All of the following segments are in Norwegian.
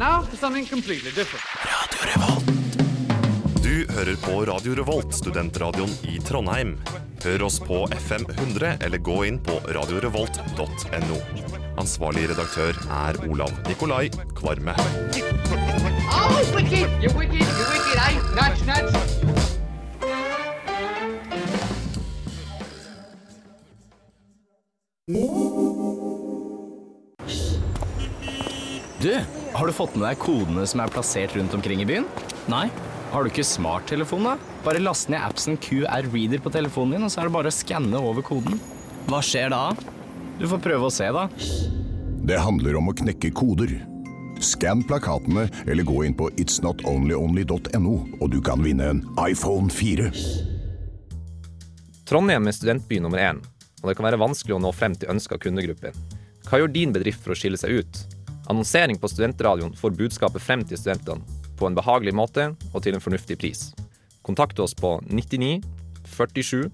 Now for something completely different. Du hører på Radio Revolt, studentradioen i Trondheim. Hør oss på FM 100 eller gå inn på radiorevolt.no. Ansvarlig redaktør er Olav Nikolai Kvarme. Oh, wicked! You're wicked, you're wicked, eh? Nudge, nudge. Du, har du fått med deg kodene som er plassert rundt omkring i byen? Nei. Har du ikke smarttelefon, da? Bare last ned appsen QR Reader på telefonen din, og så er det bare å skanne over koden. Hva skjer da? Du får prøve å se, da. Det handler om å knekke koder. Skann plakatene eller gå inn på itsnotonlyonly.no, og du kan vinne en iPhone 4. Trondheim er studentby nummer én, og det kan være vanskelig å nå frem til ønska kundegrupper. Hva gjør din bedrift for å skille seg ut? Annonsering på studentradioen får budskapet frem til studentene på en behagelig måte og til en fornuftig pris. Kontakt oss på 99 47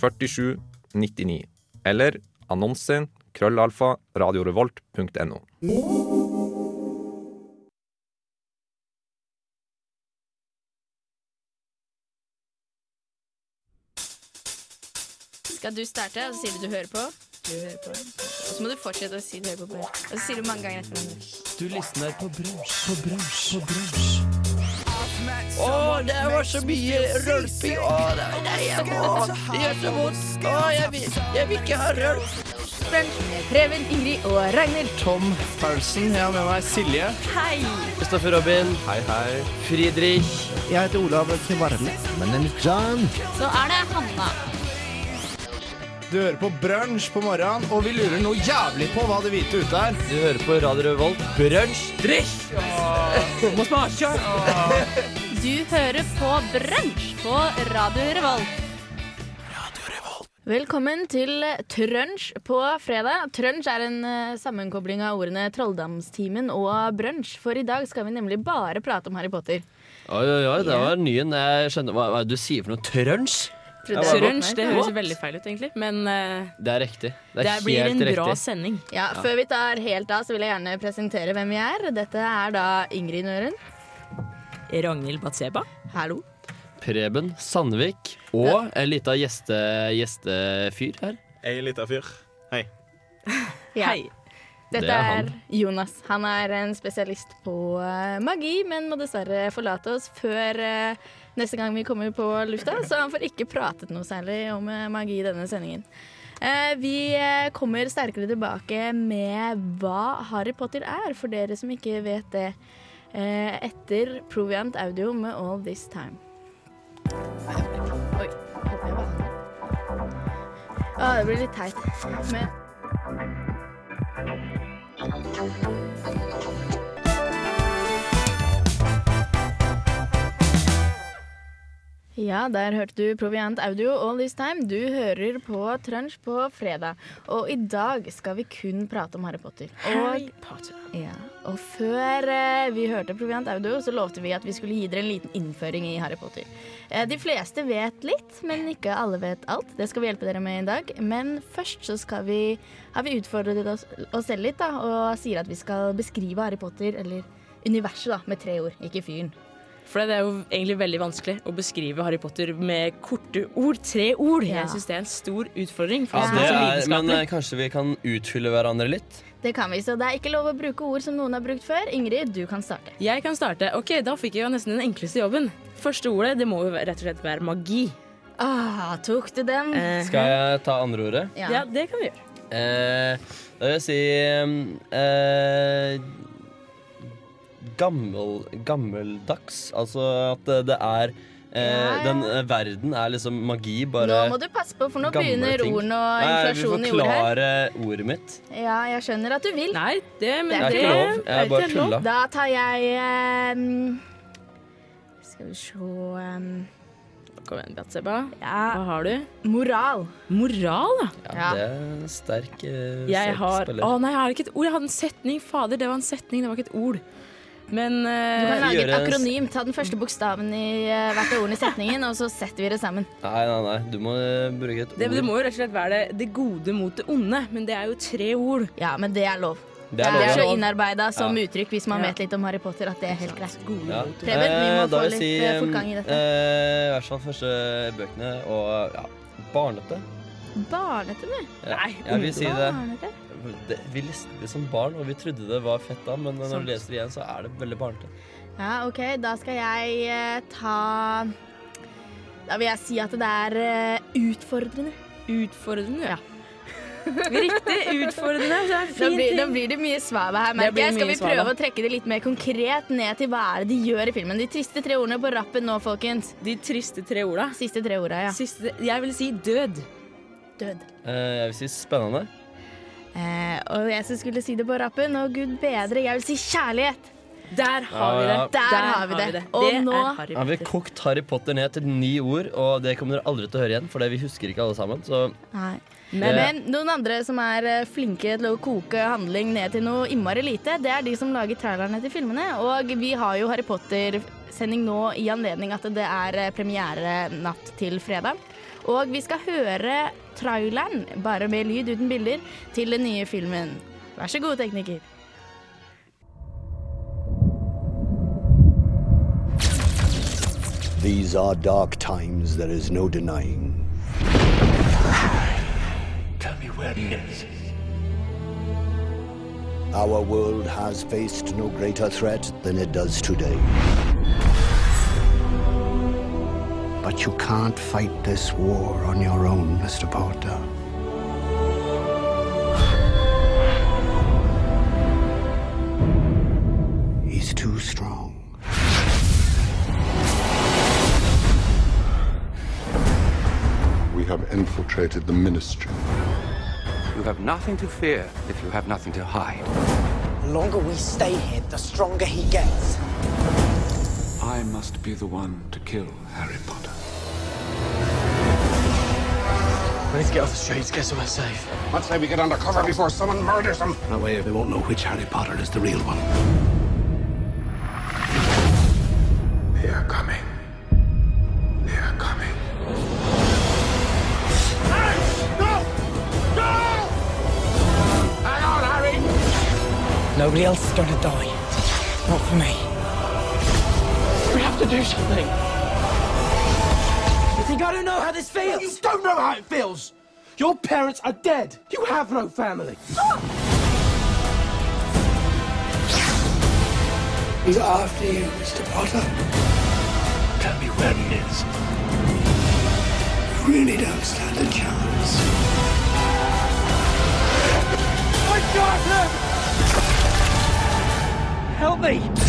47 99 eller annonse krøllalfa radiorevolt.no. Skal du starte, og så sier du du hører på? Du hører på. Og så må du fortsette å si du hører på. Og så sier du mange ganger etter hverandre. Du lysner på brunsj, på brunsj, på brunsj. Å, det var så mye rølping. Å, var nei, jeg må Det gjør så vondt. Å, jeg vil, jeg vil ikke ha rølp. Brunsj Preben, Ingrid og Ragnhild. Tom Paulsen, jeg har med meg Silje. Hei! Kristoffer Robin. Hei, hei. Friedrich. Jeg heter Olav Kvarme. Men en John. Så er det Hanna. Du hører på brunsj på morgenen, og vi lurer noe jævlig på hva det hvite ute er. Du hører på Radio Revolt. Brunsj. Drikk! Må smake. Du hører på Brunsj på Radio Revolt. Velkommen til Trønsj på fredag. Trønsj er en eh, sammenkobling av ordene Trolldamstimen og brunsj. For i dag skal vi nemlig bare prate om Harry Potter. Oi, oi, oi, det var nyen. Jeg skjønner hva, hva du sier for noe. Trønsj? Ja, jeg det høres veldig feil ut, egentlig. Men uh, Det er riktig. Det det er blir en riktig. bra sending. Ja, Før vi tar helt av, så vil jeg gjerne presentere hvem vi er. Dette er da Ingrid Nøren. Ragnhild Batseba. Hallo. Preben Sandvik og en lita gjeste, gjestefyr her. Ei lita fyr. Hei. Ja. Hei. Dette Det er er. Jonas. Han er en spesialist på eh, magi, men må dessverre forlate oss før eh, neste gang vi kommer på lufta, så han får ikke pratet noe særlig om eh, magi i denne sendingen. Eh, vi eh, kommer sterkere tilbake med hva Harry Potter er, for dere som ikke vet det, etter Proviant Audio med All This Time. Oi, Å, det blir litt teit. Men Ja, der hørte du Proviant Audio All This Time. Du hører på Trunch på fredag. Og i dag skal vi kun prate om Harry Potter. Og, ja, og før eh, vi hørte Proviant Audio, så lovte vi at vi skulle gi dere en liten innføring i Harry Potter. Eh, de fleste vet litt, men ikke alle vet alt. Det skal vi hjelpe dere med i dag. Men først så skal vi, har vi utfordret oss, oss selv litt, da, og sier at vi skal beskrive Harry Potter, eller universet, da, med tre ord, ikke fyren. For det er jo egentlig veldig vanskelig å beskrive Harry Potter med korte ord. Tre ord. Ja. Jeg syns det er en stor utfordring. For Ja, det er men uh, kanskje vi kan utfylle hverandre litt? Det kan vi, så det er ikke lov å bruke ord som noen har brukt før. Ingrid, du kan starte. Jeg kan starte. Ok, Da fikk jeg jo nesten den enkleste jobben. Første ordet det må jo rett og slett være magi. Ah, tok du den? Uh, Skal jeg ta andre ordet? Ja. ja, det kan vi gjøre. Uh, da vil jeg si eh, gammel, Gammeldags. Altså at det er eh, Ja. Den eh, verden er liksom magi, bare Nå må du passe på, for nå begynner ordene og inflasjonen i ordet her. forklare ordet mitt. Ja, jeg skjønner at du vil. Nei, det, men Det er det ikke lov. er Jeg bare tulla. Da tar jeg um, Skal vi se um, Kom igjen, Batseba. Ja, Hva har du? moral. Moral, ja. Ja. Det er sterk, uh, Jeg sterk har spiller. Å nei, jeg har ikke et ord. Jeg hadde en setning. Fader, det var en setning, det var ikke et ord. Men Du eh, kan lage et akronym. Ta den første bokstaven i eh, hvert av ordene i setningen, og så setter vi det sammen. Nei, nei, nei. Du må eh, bruke et det, det må jo rett og slett være det, det gode mot det onde. Men det er jo tre ord. Ja, men det er lov. Det er, lov. så innarbeida som Ja. uttrykk hvis man Ja. vet litt om Harry Potter, at det er helt greit. Ja. Preben, vi må Eh, da få vil litt si, eh, fortgang i dette. eh, I hvert fall første bøkene. Og ja, barnete. Barnete, du. Ja, jeg vil si det. Barnete. Det. Vi leste det som barn, og vi trodde det var fett da, men når du leser det igjen, så er det veldig barnete. Ja, OK, da skal jeg eh, ta Da vil jeg si at det er eh, utfordrende. Utfordrende? Ja. Riktig. Utfordrende. Det er Da fin blir, da ting. blir det mye svada her. Det merker blir jeg. Skal mye vi prøve svada. å trekke det litt mer konkret ned til hva er det de gjør i filmen? De triste tre ordene på rappen nå, folkens. De triste tre orda? Siste tre orda, ja. Siste, jeg vil si død. Død. Eh, jeg vil si spennende. Eh, og jeg som skulle si det på rappen, og gud bedre, jeg vil si kjærlighet. Der har vi det. Der, har vi det. Og Det nå har vi kokt Harry Potter ned til ni ord, og det kommer dere aldri til å høre igjen, for det vi husker ikke alle sammen. Så Nei. Men- Men, noen andre som er eh, flinke til å koke handling ned til noe innmari lite, det er de som lager trailerne til filmene. Og vi har jo Harry Potter-sending nå i anledning at det er eh, premiere natt til fredag. Og vi skal høre traileren, bare med lyd uten bilder, til den nye filmen. Vær så god, tekniker. These are dark times, there is no denying. Tell me where he is. Our world has faced no greater threat than it does today. But you can't fight this war on your own, Mr. Potter. He's too strong. We have infiltrated the ministry. You have nothing to fear if you have nothing to hide. The longer we stay here, the stronger he gets. I must be the one to kill Harry Potter. We need to get off the streets, get somewhere safe. Let's say we get undercover before someone murders him. That way they won't know which Harry Potter is the real one. They are coming. They are coming. Hang on, Harry! Nobody else is gonna die. Not for me. We have to do something. You think I don't know how this feels? You don't know how it feels. Your parents are dead. You have no family. He's after you, Mr. Potter. Tell me where he is. You really don't stand a chance. My God, Help me!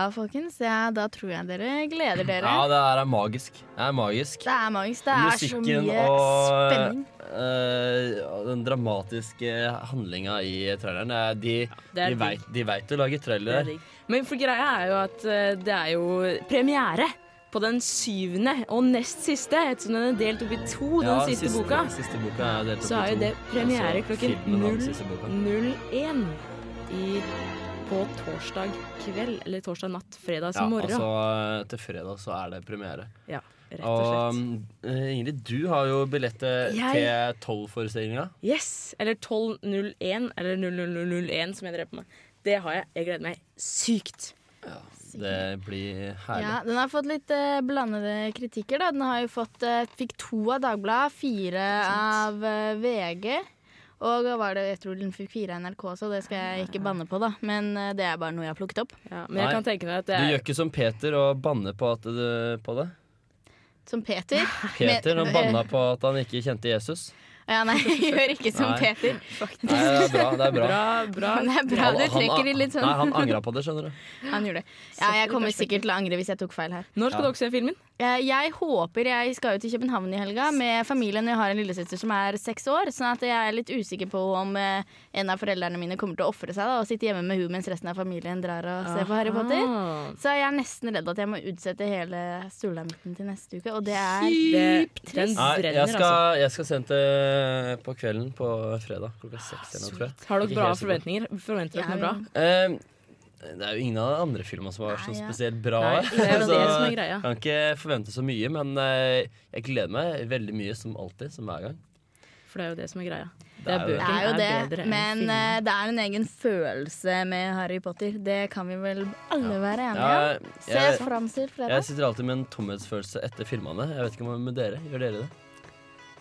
Ja, ja folkens. Ja, da tror jeg dere gleder dere. Ja, det her er magisk. Det er magisk. Det er magisk. Det er så mye og spenning. Musikken og den dramatiske handlinga i traileren. er- De, det er de, veit, vet, de vet å lage Det er trailer. Men for greia er jo at eh, det er jo premiere på den syvende og nest siste, ettersom den er delt opp i to, den siste, siste- boka. siste boka er delt opp så er jo det premiere Altså, klokken filmen av den siste boka. 001 i, på torsdag kveld, eller torsdag natt, fredag Ja, morgen. altså til fredag så er det premiere. Ja, rett og slett. Og eh, Ingrid, du har jo billettet Jeg- til Tolv-forestillinga. Yes! Eller 1201, eller 00001 som jeg drev på med. Det har jeg. Jeg gleder meg sykt. Ja, Det blir herlig. Ja, Den har fått litt eh, blandede kritikker. da Den har jo fått, eh, fikk to av Dagbladet, fire av eh, VG. Og var det, jeg tror den fikk fire av NRK også, det skal jeg ikke banne på, da. Men eh, det er bare noe jeg har plukket opp. men jeg kan tenke meg at det Du er gjør ikke som Peter og banner på, at du, på det? Som Peter. Peter han banna på at han ikke kjente Jesus. Ja, nei, jeg gjør ikke som Nei. Peter. Nei, det er bra. Det er bra. Bra, bra. Det er bra du trekker i litt sånn. Nei, han angra på det, skjønner du. Han gjorde det. Ja, jeg kommer sikkert til å angre hvis jeg tok feil her. Når skal Ja. dere se filmen? Eh, Jeg håper jeg skal ut til København i helga med familien. Jeg har en lillesøster som er seks år, sånn at jeg er litt usikker på om eh, en av foreldrene mine kommer til å ofre seg da, og sitte hjemme med hun mens resten av familien drar og ser på Harry Potter. Så jeg er nesten redd at jeg må utsette hele sulamitten til neste uke, og det er Kjipt. Den Nei, brenner, jeg skal, altså. jeg skal sende det på kvelden på fredag klokka seks. Har dere bra forventninger? Forventer dere noe bra? Eh, det er jo ingen av de andre filmene som var så ja. spesielt bra. Nei, det er så det som er greia. Kan ikke forvente så mye, men eh, jeg gleder meg veldig mye som alltid, som hver gang. For det er jo det som er greia. Det er jo Det er jo det, er men eh, det er en egen følelse med Harry Potter. Det kan vi vel alle være enige Ja, om? Se jeg- fram til Jeg sitter alltid med en tomhetsfølelse etter filmene. Jeg vet ikke om med dere. Gjør dere det?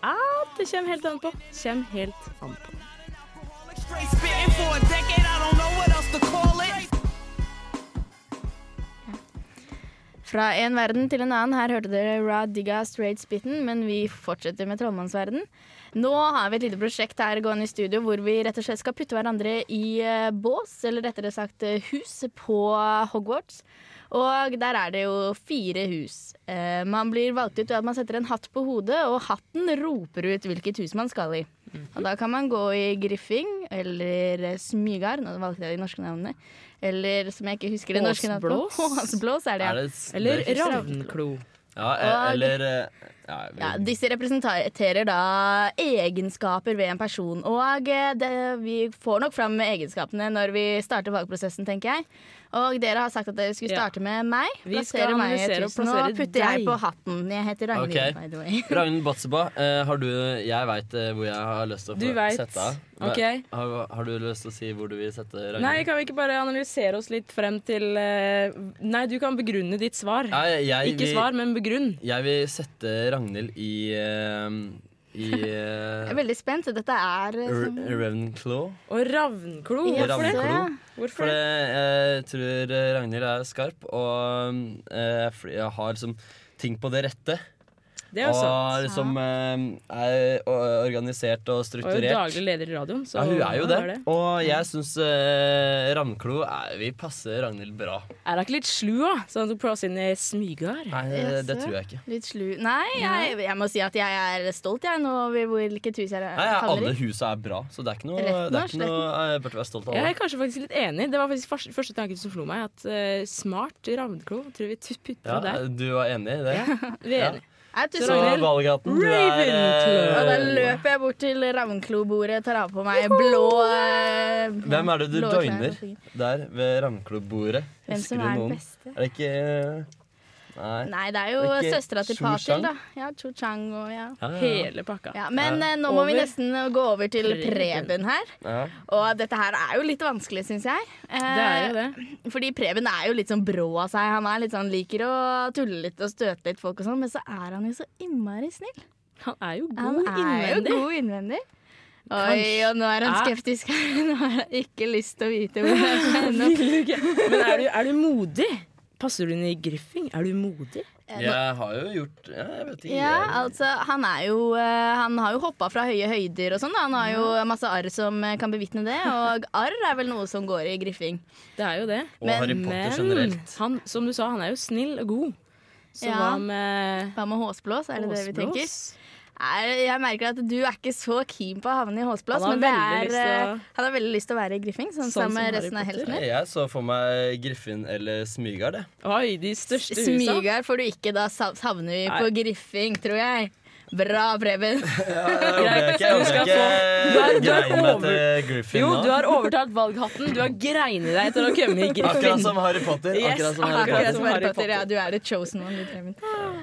Ah, det kommer helt an på. Kjem helt an på. Fra en verden til en annen. Her hørte dere Ra Digga Straight Spitten, men vi fortsetter med trollmannsverden. Nå har vi et lite prosjekt her gående i studio hvor vi rett og slett skal putte hverandre i eh, bås, eller rettere sagt eh, hus, på Hogwarts. Og der er det jo fire hus. Eh, man blir valgt ut ved at man setter en hatt på hodet, og hatten roper ut hvilket hus man skal i. Og da kan man gå i Griffing eller Smygard, nå valgte jeg de norske navnene. Eller som jeg ikke husker det norske navnet. Håsblås. Er det, ja. Er det Eller er ravnklo. Ja, eh, eller eh, ja, vi- Ja, disse representerer da egenskaper ved en person. Og eh, det, vi får nok fram egenskapene når vi starter valgprosessen, tenker jeg. Og dere har sagt at dere skulle Ja. starte med meg. Vi skal Plassere meg i og hus. Nå plassere putter jeg på hatten. Jeg heter Ragnhild, okay. by the way. Ragnhild Batseba, eh, har du Jeg veit hvor jeg har lyst til å Du vet. sette av. Okay. Har, har du lyst til å si hvor du vil sette Ragnhild? Nei, kan vi ikke bare analysere oss litt frem til eh, Nei, du kan begrunne ditt svar. Nei, jeg Ikke vi, svar, men begrunn. Jeg vil sette Ragnhild i eh, I Jeg er veldig spent. Dette er eh, sånn- Ravenclaw. Og ravnklo. Ja, Hvorfor det? Ravnklo. Hvorfor For det? jeg tror eh, Ragnhild er skarp, og eh, jeg har liksom ting på det rette. Det er jo og sant. liksom eh, er organisert og Og er jo strukturert. daglig leder i radioen. Så ja, hun er jo det. det. Og jeg syns uh, Ravnklo er, passer passe Ragnhild bra. Er hun ikke litt slu, da? Sånn at hun prøver inn i smygar? Nei, det, det tror jeg ikke. Litt slu. Nei, jeg, jeg må si at jeg er stolt jeg nå over hvilket hus jeg Nei, ja, havner Alle i. husa er bra, så det er ikke noe, Retten det er og ikke noe jeg burde være stolt av. Jeg er kanskje faktisk litt enig. Det var faktisk første, første tanken som slo meg. At eh, smart ravnklo tror vi putter Ja, der. du var enig i det? Vi er enige. Så. Valgaten, du er Ravenclaw. Og da eh, løper jeg bort til ravnklobordet, tar av på meg blå eh, Hvem er det du blå klær joiner og- der ved Ravnklo-bordet? Hvem Husker som du er den noen? beste? Er det ikke Nei. Nei, det er jo Det er søstera til Patil, da. Ja, Cho Chang og ja. Ja, ja, ja. Hele pakka. ja men Ja. eh, nå må vi nesten gå over til Preben. Her. Ja. Og dette her er jo litt vanskelig, syns jeg. Det er jo det. Eh, Fordi Preben er jo litt sånn brå av seg. Han er litt sånn, liker å tulle litt og støte litt folk og sånn, men så er han jo så innmari snill. Han er jo Han god er jo innvendig. god innvendig. Oi, og nå er han skeptisk. Nå har han ikke lyst til å vite hvor han skal ende opp. Men er du, er du modig? Passer du inn i Griffing? Er du modig? Jeg har jo gjort ja, Jeg vet ikke. Ja, altså, han er jo eh, Han har jo hoppa fra høye høyder og sånn. Han har jo masse arr som eh, kan bevitne det, og arr er vel noe som går i griffing. Det er jo det. Og Harry Potter Men generelt. han, som du sa, han er jo snill og god. Så Ja. hva med Hva med håsblås, er det det vi tenker? Jeg merker at du er ikke så keen på å havne i håsblås, men det er, lyst til å- eh, han har veldig lyst til å være i griffing, sånn, Sånn sammen som med resten av Potter. heltene. Jeg så for meg Griffin eller Smygard, jeg. Oi, de største husa. Smygar får du ikke, da havner vi Nei. på griffing, tror jeg. Bra, Preben. ja, Jeg du skal håper Du ikke du har grein meg over- til Griffin Jo, nå. du har overtalt valghatten. Du har greinet deg til å komme i Griffin. Akkurat som Harry Potter. Yes, Akkurat som Harry Akkurat Potter. som Harry Potter. Ja, du er the chosen one.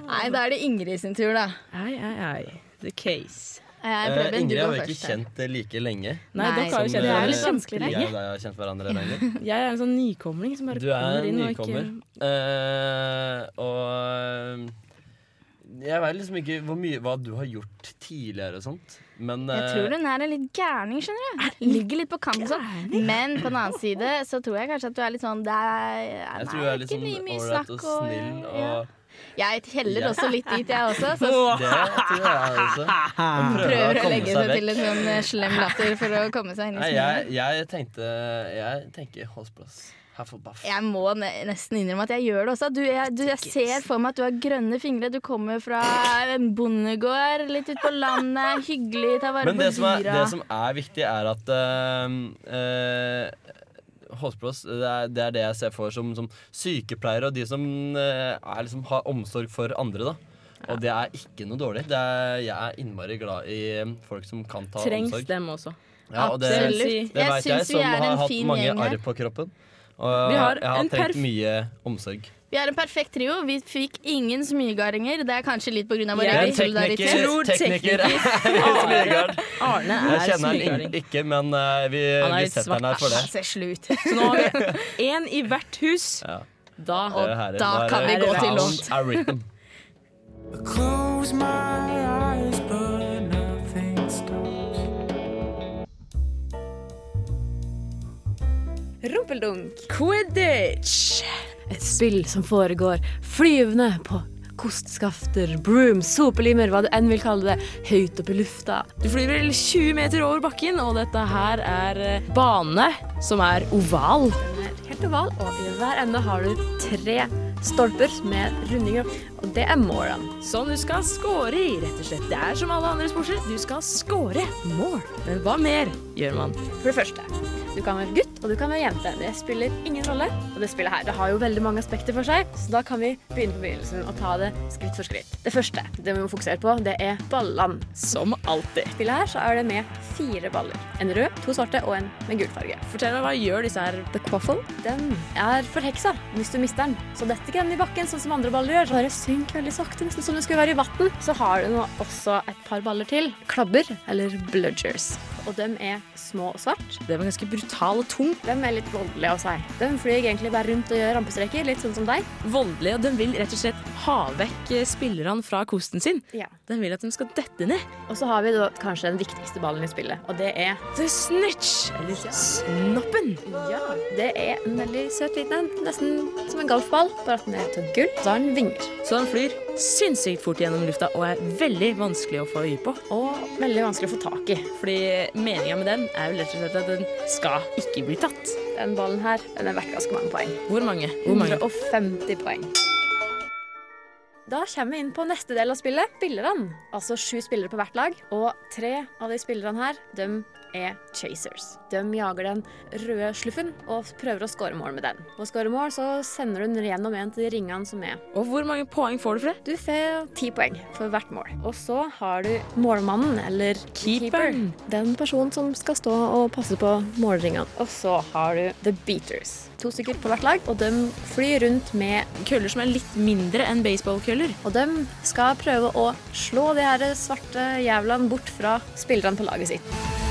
Nei, da er det Ingrid sin tur, da. Ai, ai, ai. The case. Eh, Eh, Preben, Ingrid har jo vi ikke først. kjent det like lenge. Nei, dere har jo kjent det er eh, litt vanskeligere. Jeg og deg har kjent hverandre lenge. Jeg er en sånn nykomling som bare Du er en nykommer. og ikke nykommer. Eh, og eh, jeg vet liksom ikke hvor mye, hva du har gjort tidligere og sånt. Men Jeg eh, tror hun er en litt gærning, skjønner du. Ligger litt på kanten sånn. Men på den annen side så tror jeg kanskje at du er litt sånn Det er, jeg tror du er litt ikke sånn ålreit og snill. Og, ja. Jeg heller også litt dit, jeg også. Så Det tror jeg også. Han prøver å legge seg seg til en sånn slem latter for å komme seg inn i smilet. jeg, jeg tenkte Jeg tenker Holsplass. Jeg må nesten innrømme at jeg gjør det også. Du, jeg, du, jeg ser for meg at du har grønne fingre. Du kommer fra en bondegård litt ute på landet. Hyggelig, ta vare Men på det som, er, det som er viktig, er at uh, Holsplass, det er, det er det jeg ser for som, som sykepleiere og de som eh, er, liksom, har omsorg for andre. da Og det er ikke noe dårlig. Det er, jeg er innmari glad i folk som kan ta Trengs omsorg. dem også. Ja, og det, Absolutt. det vet jeg, som har hatt mange arr på kroppen. Og Vi har jeg har en trengt mye omsorg. Vi er en perfekt trio. Vi fikk ingen smygardinger. Det er kanskje litt pga. vår egen solidaritet. tror tekniker tekniker er Smygard. Arne Jeg er kjenner han ikke, men uh, vi, vi setter han her for det. Se slutt. Så nå har vi én i hvert hus. Ja. Da og her, da er kan vi gå til lånt låt. Close my eyes, but nothing stops. Rumpeldunk. Quidditch. Et spill som foregår flyvende på kostskafter, broom, sopelimer, hva du enn vil kalle det, høyt opp i lufta. Du flyr vel 20 meter over bakken, og dette her er eh, bane som er oval. Den er helt oval, og i hver ende har du tre stolper med rundinger, og det er målene. Som du skal score i, rett og slett. Det er som alle andre sporter. Du skal score mål. Men hva mer gjør man? For det første, du kan være gutt, og du kan være jente. Det spiller ingen rolle. Og det spillet her det har jo veldig mange aspekter for seg, så da kan vi begynne på begynnelsen og ta det skritt for skritt. Det første det vi må fokusere på, det er ballene. Som alltid. I spillet her så er det med fire baller. En rød, to svarte og en med gul farge. Fortell meg, hva gjør disse her? The Quaffle den er forheksa hvis du mister den. Så detter ikke den i bakken sånn som andre baller gjør. Bare synk veldig sakte, nesten som det skulle være i vann. Så har du nå også et par baller til. Klabber, eller bludgers. Og dem er små og svart. Dem er ganske brutal og tung. De er litt voldelige av seg. De flyr egentlig bare rundt og gjør rampestreker, litt sånn som deg. Voldelige, og de vil rett og slett ha vekk eh, spillerne fra kosten sin. Ja. Den vil at de skal dette ned. Og så har vi da kanskje den viktigste ballen i spillet, og det er The snitch, eller snoppen. Ja, det er en veldig søt liten en. Nesten som en golfball, bare at den er av gull. Så har den vinger. Så den flyr sinnssykt fort gjennom lufta og er veldig vanskelig å få øye på. Og veldig vanskelig å få tak i. Fordi meninga med den er vel rett og slett at den skal ikke bli tatt. Den ballen her den er verdt ganske mange poeng. Hvor mange? Hvor mange? 150 poeng. Da kommer vi inn på neste del av spillet. Spillerne. Altså sju spillere på hvert lag. Og tre av de spillerne her, de er chasers. De jager den røde sluffen og prøver å score mål med den. Og score mål, så sender du den gjennom en til de ringene som er. Og hvor mange poeng får du for det? Du får ti poeng for hvert mål. Og så har du målmannen, eller Keeperen. keeper. Den personen som skal stå og passe på målringene. Og så har du the beaters. To stykker på hvert lag, og de flyr rundt med Køller som er litt mindre enn baseballkøller. Og de skal prøve å slå de her svarte jævlene bort fra spillerne på laget sitt.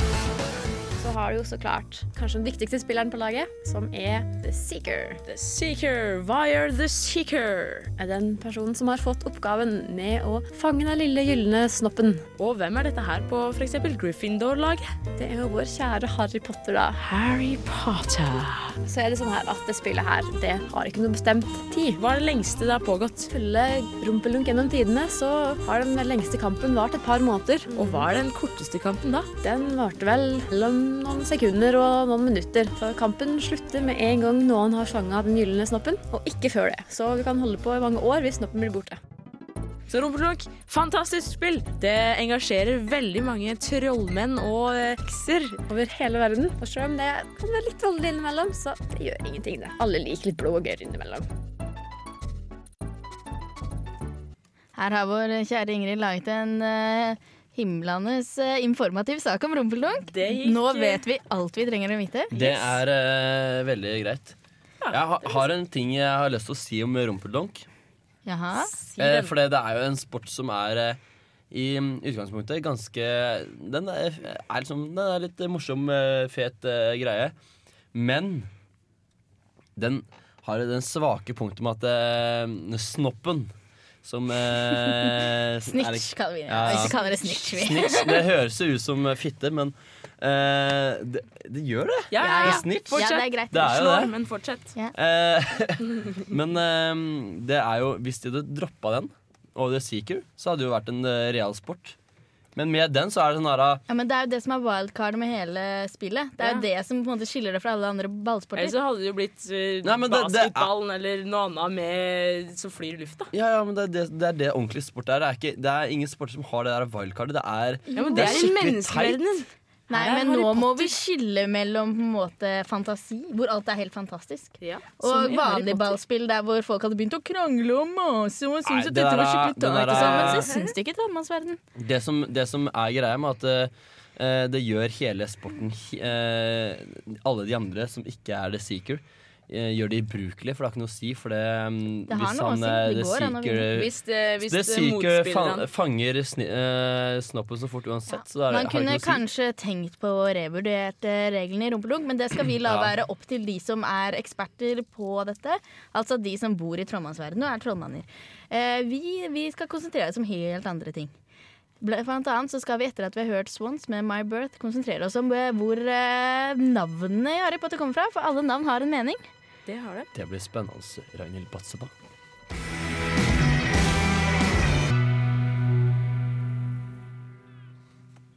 Så har du jo så klart kanskje den viktigste spilleren på laget, som er The Seeker. The Seeker, Wire the Seeker. Er den personen som har fått oppgaven med å fange den lille gylne snoppen. Og hvem er dette her på f.eks. Gryffindor-laget? Det er jo vår kjære Harry Potter, da. Harry Potter. Så er det sånn her at det spillet her, det har ikke noe bestemt tid. Hva er det lengste det har pågått? Følge rumpelunk gjennom tidene, så har den lengste kampen vart et par måneder. Og hva er den korteste kampen da? Den varte vel mellom noen sekunder og noen minutter. Så kampen slutter med en gang noen har fanga den gylne snoppen, og ikke før det. Så vi kan holde på i mange år hvis snoppen blir borte. Så Rumpelunk, fantastisk spill! Det engasjerer veldig mange trollmenn og eh, hekser. Over hele verden. Og selv om det kan være litt voldelig innimellom, så det gjør ingenting, det. Alle liker litt blod og gørr innimellom. Her har vår kjære Ingrid laget en uh, himlende eh, informativ sak om rumpeldunk. gikk, Nå eh, vet vi alt vi trenger å vite. Det er uh, veldig greit. Jeg ha, har en ting jeg har lyst til å si om rumpeldonk. Jaha. Eh, for det, er jo en sport som er eh, i utgangspunktet ganske Den er, er, liksom, den er litt morsom, fet uh, greie. Men den har den svake punktet med at uh, snoppen som eh, Snitch ikke- kaller vi det. Ja. Vi kaller det snitch, vi. Snitch, det høres jo ut som fitte, men Eh, det, det gjør det. Ja, ja, Det ja. er. Fortsett. Ja, det er greit. Det er jo Slår, det. men fortsett. Eh, men eh, det er jo Hvis de hadde droppa den over The Seeker, så hadde det jo vært en eh, real sport. Men med den så er det sånn her Ja, men Det er jo det som er wildcard med hele spillet. Det er jo det som på en måte skiller det fra alle andre ballsporter. Eller så hadde det jo blitt uh, det- det er- basketballen eller noe annet med, som flyr i lufta. Ja, ja, men det er det, det, er det ordentlig sport er. Det er, ikke, det er ingen sporter som har det der wildcardet. Det er, Ja, men det er i skikkelig teit. Nei, men nå må vi skille mellom på en måte fantasi, hvor alt er helt fantastisk, ja, og vanlig ballspill der hvor folk hadde begynt å krangle og mase og syntes at dette var skikkelig sånn, men så syns de ikke i. Det som, det som er greia med at uh, det gjør hele sporten eh, Alle de andre som ikke er The Seeker, gjør det ubrukelig, for det har ikke noe å si. For det, mm, Det hvis han, eh, Det går vinne. Hvis det- hvis det motspillerne- fanger sni, uh, snoppen så fort uansett, så da er det, Man kunne si. kanskje tenkt på å revurdert eh, reglene i Rumpelunk, men det skal vi la Ja. være opp til de som er eksperter på dette. Altså de som bor i trollmannsverdenen og er trollmanner. Uh, vi, vi skal konsentrere oss om helt andre ting. Bl- Blant annet så skal vi etter at vi har hørt Swans med My Birth, konsentrere oss om eh, hvor eh, navnene i Harry Potter kommer fra. For alle navn har en mening. Det har det. Det blir spennende, Ragnhild Batseba.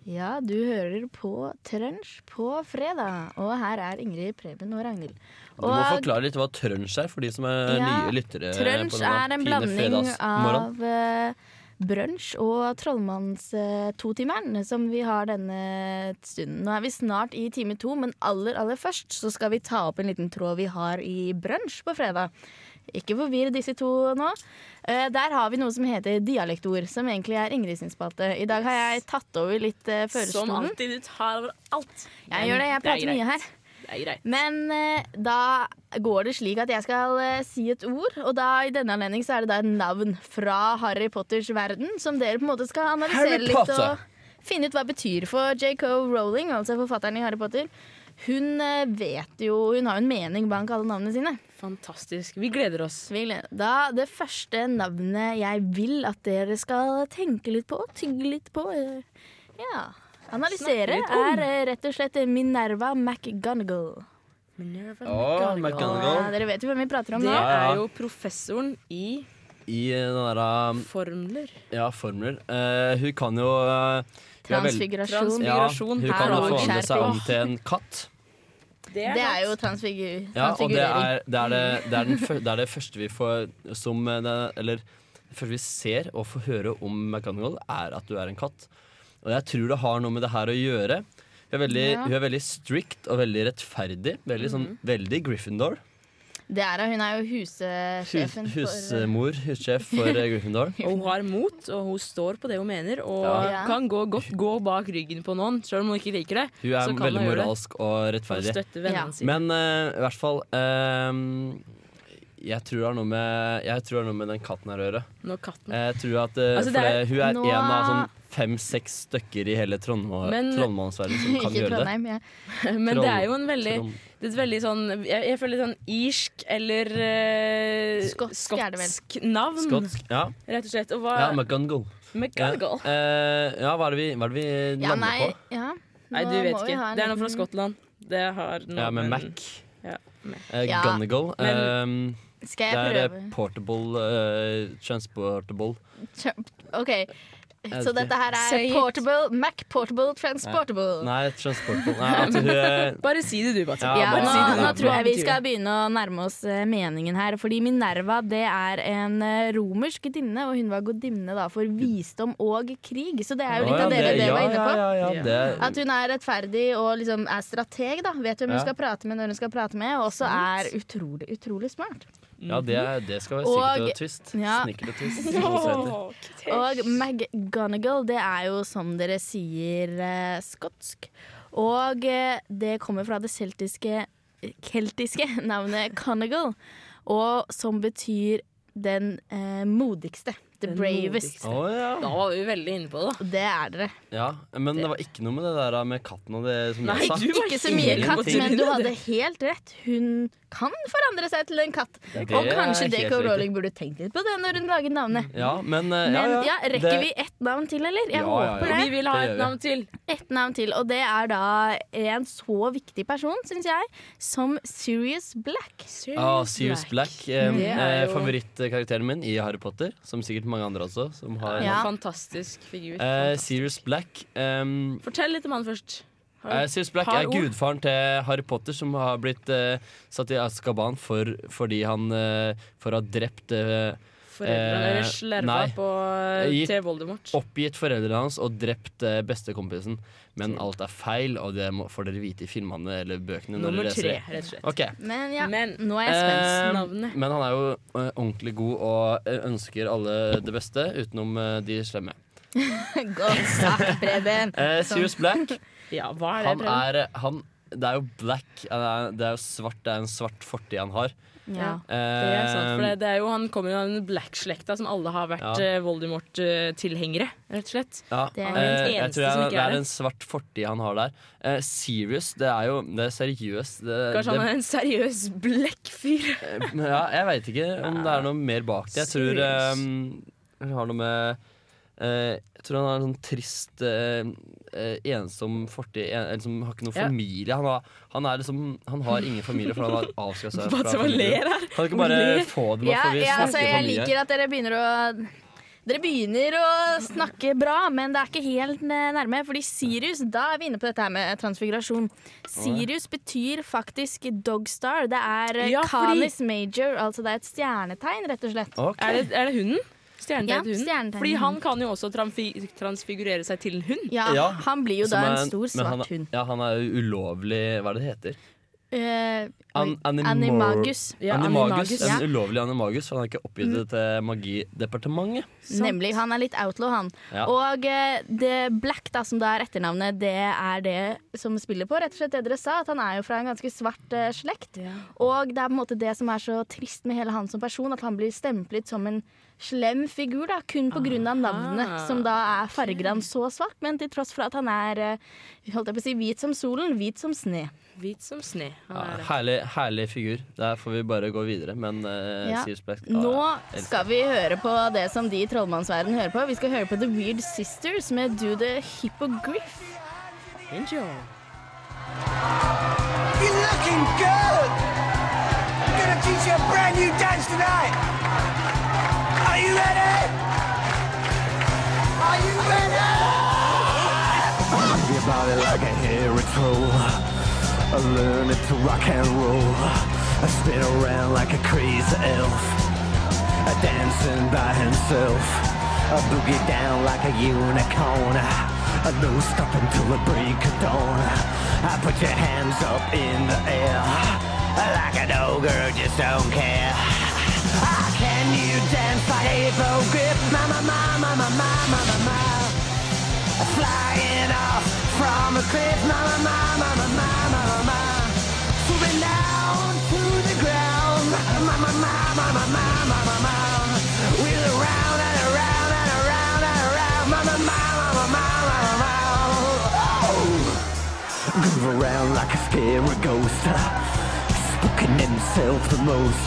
Ja, du hører på Trønsj på fredag, og her er Ingrid, Preben og Ragnhild. Du må forklare litt hva trønsj er for de som er Ja, nye lyttere. Trønsj er en blanding av uh, brunsj og trollmanns-totimeren som vi har denne stunden. Nå er vi snart i time to, men aller, aller først så skal vi ta opp en liten tråd vi har i brunsj på fredag. Ikke forvirr disse to nå. Eh, der har vi noe som heter dialektord, som egentlig er Ingrid sin spalte. I dag har jeg tatt over litt uh, Som alltid, du tar over alt. Jeg gjør det, jeg er prater mye her. Er greit. Men eh, da går det slik at jeg skal eh, si et ord, og da i denne anledning så er det da et navn fra Harry Potters verden, som dere på en måte skal analysere litt og finne ut hva det betyr for J.K. Rowling, altså forfatteren i Harry Potter. Hun eh, vet jo Hun har jo en mening bak alle navnene sine. Fantastisk. Vi gleder oss. Vi gleder. Da Det første navnet jeg vil at dere skal tenke litt på, tygge litt på, ja Analysere, er eh, rett og slett Minerva McGonagall. Minerva oh, McGonagall. Ja, dere vet jo hvem vi prater om Det nå. Ja. er jo professoren i I eh, den derre formler. Ja, formler. Uh, hun kan jo uh, hun er veld- Transfigurasjon. Ja, hun kan jo forvandle seg om til en katt. Det er, jo transfigur Ja, og det transfigurering. er det, er det, det, er den det er det første vi får som det, Eller det første vi ser og får høre om McGonagall, er at du er en katt. Og jeg tror det har noe med det her å gjøre. Hun er veldig, Ja. hun er veldig strict og veldig rettferdig. Veldig, sånn, Mhm. veldig Gryffindor. Det er hun. Hun er jo Hus, husesjefen for husmor, hussjef for eh, Gryffindor. Og hun har mot, og hun står på det hun mener, og Ja. kan gå godt gå bak ryggen på noen, selv om hun ikke liker det. Hun er så kan veldig hun moralsk og rettferdig. Sine. Men uh, i hvert fall ehm, jeg, tror det har noe med, jeg tror det har noe med den katten her å gjøre. Nå katten. Jeg tror at uh, Altså, det for er- det, Hun er Nå- en av sånn fem-seks stykker i hele Trondheim- Men- som kan gjøre gjøre det. Ja. Men det er jo en veldig det er et veldig sånn Jeg, jeg føler litt sånn irsk eller uh, Skotsk er det vel. skotsk navn, Skotsk, ja. rett og slett. Og hva Ja, McGonagall. McGonagall. Ja, Uh, ja, hva er det vi, hva er det vi Ja, lander nei, på? ja. Nei, du vet ikke. Det er noe fra Skottland. Det har noe Ja, med Mac. Ja, Mac. Eh, Ja, Gunnagle. men- ehm, Skal jeg det er prøve? portable uh, Transportable. OK. Så dette her Say er it. portable, Mac Portable Transportable. Nei, transportable. Nei, at hun er Bare si det du, Batse. Ja, nå, si nå tror jeg vi skal begynne å nærme oss eh, meningen her. Fordi Minerva det er en eh, romersk gudinne, og hun var gudinne for visdom og krig. Så det er jo litt av det det- det var inne på. At hun er rettferdig og liksom er strateg. da Vet hvem hun skal prate med når hun skal prate med, og også er utrolig, utrolig smart. Ja, det, er- det skal være sikkert og twist. ja. Snikkert og twist. heter. Og McGonagall, det er jo som dere sier eh, skotsk. Og eh, det kommer fra det celtiske, keltiske navnet Conagall, og som betyr den eh, modigste. The Den bravest. modigste. Da var vi veldig inne på det. Det er dere. Ja, men det var ikke noe med det der med katten og det som Nei, jeg sa. du var Ikke så mye katt, men du hadde helt rett. Hun kan forandre seg til en katt. Det Og kanskje J.K. Rowling burde tenkt litt på det når hun lager navnet. Ja, men, uh, Men ja, ja, ja. rekker Det- vi ett navn til, eller? Jeg Ja, ja, håper ja. det. Vi vil ha Det et navn til. Ett navn til, og det er da en så viktig person, syns jeg, som Sirius Black. Ah, Sirius Black, Black Det er eh, jo- favorittkarakteren min i Harry Potter. Som sikkert mange andre også. Som har Ja. Fantastisk figur. Eh, Sirius Black ehm, Fortell litt om han først. Eh, Sirius Black er gudfaren til Harry Potter, som har blitt uh, satt i Azkaban for, fordi han uh, For å ha drept eh, Foreldrene deres slerva på Gitt- til Voldemort. Oppgitt foreldrene hans og drept bestekompisen. Men alt er feil, og det må, får dere vite i filmene eller bøkene. Nummer tre, rett og slett. Okay. Men ja, Men nå er jeg spent. Eh, Navnet. men han er jo ordentlig god og ønsker alle det beste, utenom de slemme. Godt sagt, Preben. Eh, Sirius Black, Ja, hva er det? han Preben? er, eh, han, det er jo black. er- Det er jo svart, det er en svart fortid han har. Ja, det er sant. For Eh, det, det er jo, han kommer jo av den Black-slekta som alle har vært Ja. eh, Voldemort-tilhengere, rett og slett. Ja, Det er eh, den jeg eneste tror jeg, som det ikke er er det. en svart fortid han har der. Eh, Sirius, det er jo det er seriøst. Det, Kanskje han det, er en seriøs blekkfyr. Eh, Ja, jeg veit ikke om det er noe mer bak det. Jeg tror um, det har noe med eh, Jeg tror han har en sånn trist, eh, eh, ensom fortid en, liksom, som har ikke noen Ja. familie. Han har, han, er liksom, han har ingen familie, for han har avskrevet seg fra familien. Kan du ikke bare få få dem Ja, for vi ja, snakker altså, jeg liker at dere begynner å dere begynner å snakke bra, men det er ikke helt eh, nærme. Fordi Sirius, da er vi inne på dette her med transfigurasjon. Sirius betyr faktisk Dogstar. Det er eh, Ja, fordi- Canis Major, altså det er et stjernetegn, rett og slett. Er, det, er det hunden? Stjernetegn Ja, hunden? Fordi han kan jo også transfigurere seg til en hund. Ja, Ja, han blir jo som da en en, stor svart hund. Ja, han er jo ulovlig Hva er det det heter? Eh, An animor- Animagus. Ja, animagus. animagus. En ulovlig animagus, for han har ikke oppgitt det til Magidepartementet. Nemlig. Han er litt outlaw, han. Ja. Og uh, det Black, da, som da er etternavnet, det er det som spiller på. Rett og slett det dere sa, at han er jo fra en ganske svart uh, slekt. Og det er på en måte det som er så trist med hele han som person, at han blir stemplet som en slem figur, da, kun av navnet, som da er farger han så svart, men til tross for at han er holdt jeg på å si, hvit som solen, hvit som sne. Hvit som sne. Ja, er herlig, herlig figur. Der får vi bare gå videre. Men uh, Ja. Black Nå skal vi høre på det som de i trollmannsverden hører på. Vi skal høre på The Weird Sisters med Do the Hippogriff. Enjoy. You're looking good! I'm gonna teach you a brand new dance tonight! Are you ready? Are you ready? Move your body like a hairy troll. I learned to rock and roll. I spin around like a crazy elf. A dancing by himself. I boogie down like a unicorn. I no stop until the break of dawn. I put your hands up in the air. Like an ogre, just don't care. Ah, Can you dance like a hippogriff? Mama, mama, mama, mama, mama. Flying off from a cliff, mama, mama, mama, Groove around like a scary ghost, spooking himself the most.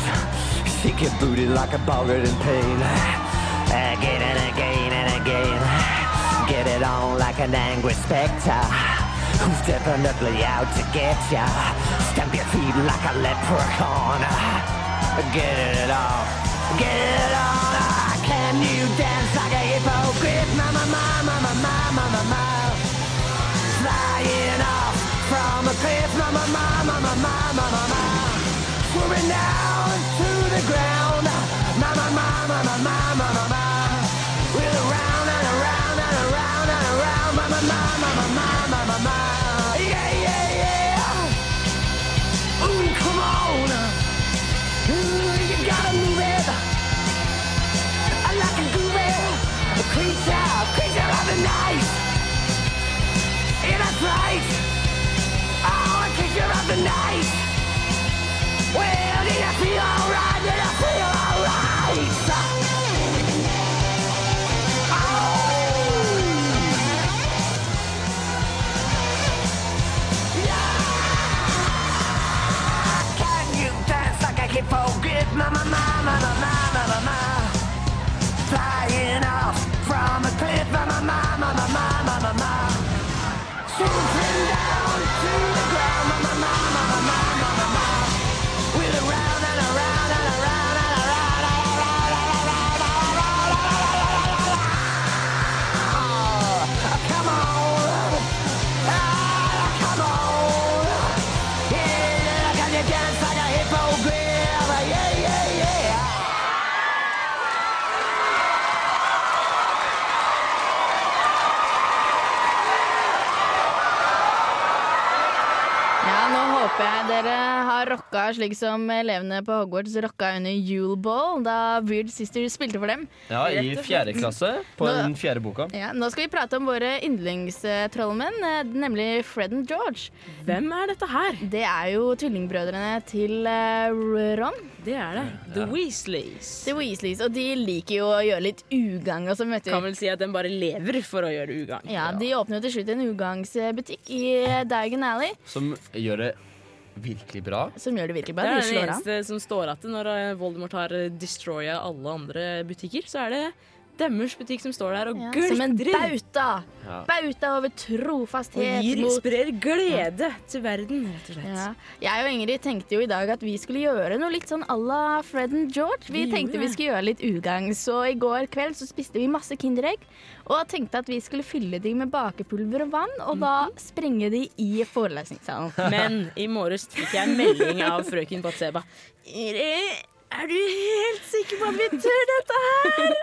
Shake your booty like a boggart in pain, uh, again and again and again. Get it on like an angry spectre. Who's definitely out to get ya? Stamp your feet like a leprechaun. Get it on, get it on. Can you dance like a hippogriff? A cliff har slik som elevene på Hogwarts rocka under Yule Ball da Weird Sister spilte for dem. Ja, i fjerde klasse på Nå- den fjerde boka. Ja, nå skal vi prate om våre yndlingstrollmenn, eh, nemlig Fred og George. Hvem er dette her? Det er jo tvillingbrødrene til eh, Ron. Det er det. The Weasleys. The Weasleys, Og de liker jo å gjøre litt ugagn. Altså, Kan vel si at den bare lever for å gjøre ugagn. Ja, De åpner jo til slutt en ugagnsbutikk i Diagon Alley, Som gjør det virkelig bra. som gjør det virkelig bra. Det er det an. eneste som står igjen når eh, Voldemort har eh, destroya alle andre butikker. Så er det deres butikk som står der og Ja, glitrer. som en bauta. Ja. Bauta over trofasthet. Og gir, mot- sprer glede til verden, rett og slett. Ja. Jeg og Ingrid tenkte jo i dag at vi skulle gjøre noe litt sånn à la Fred and George. Vi, Vi tenkte gjorde vi skulle gjøre litt ugagn, så i går kveld så spiste vi masse Kinderegg. Og tenkte at vi skulle fylle de med bakepulver og vann, og da sprenge de i forelesningssalen. Men i morges fikk jeg en melding av frøken Batseba. Er du helt sikker på at vi tør dette her?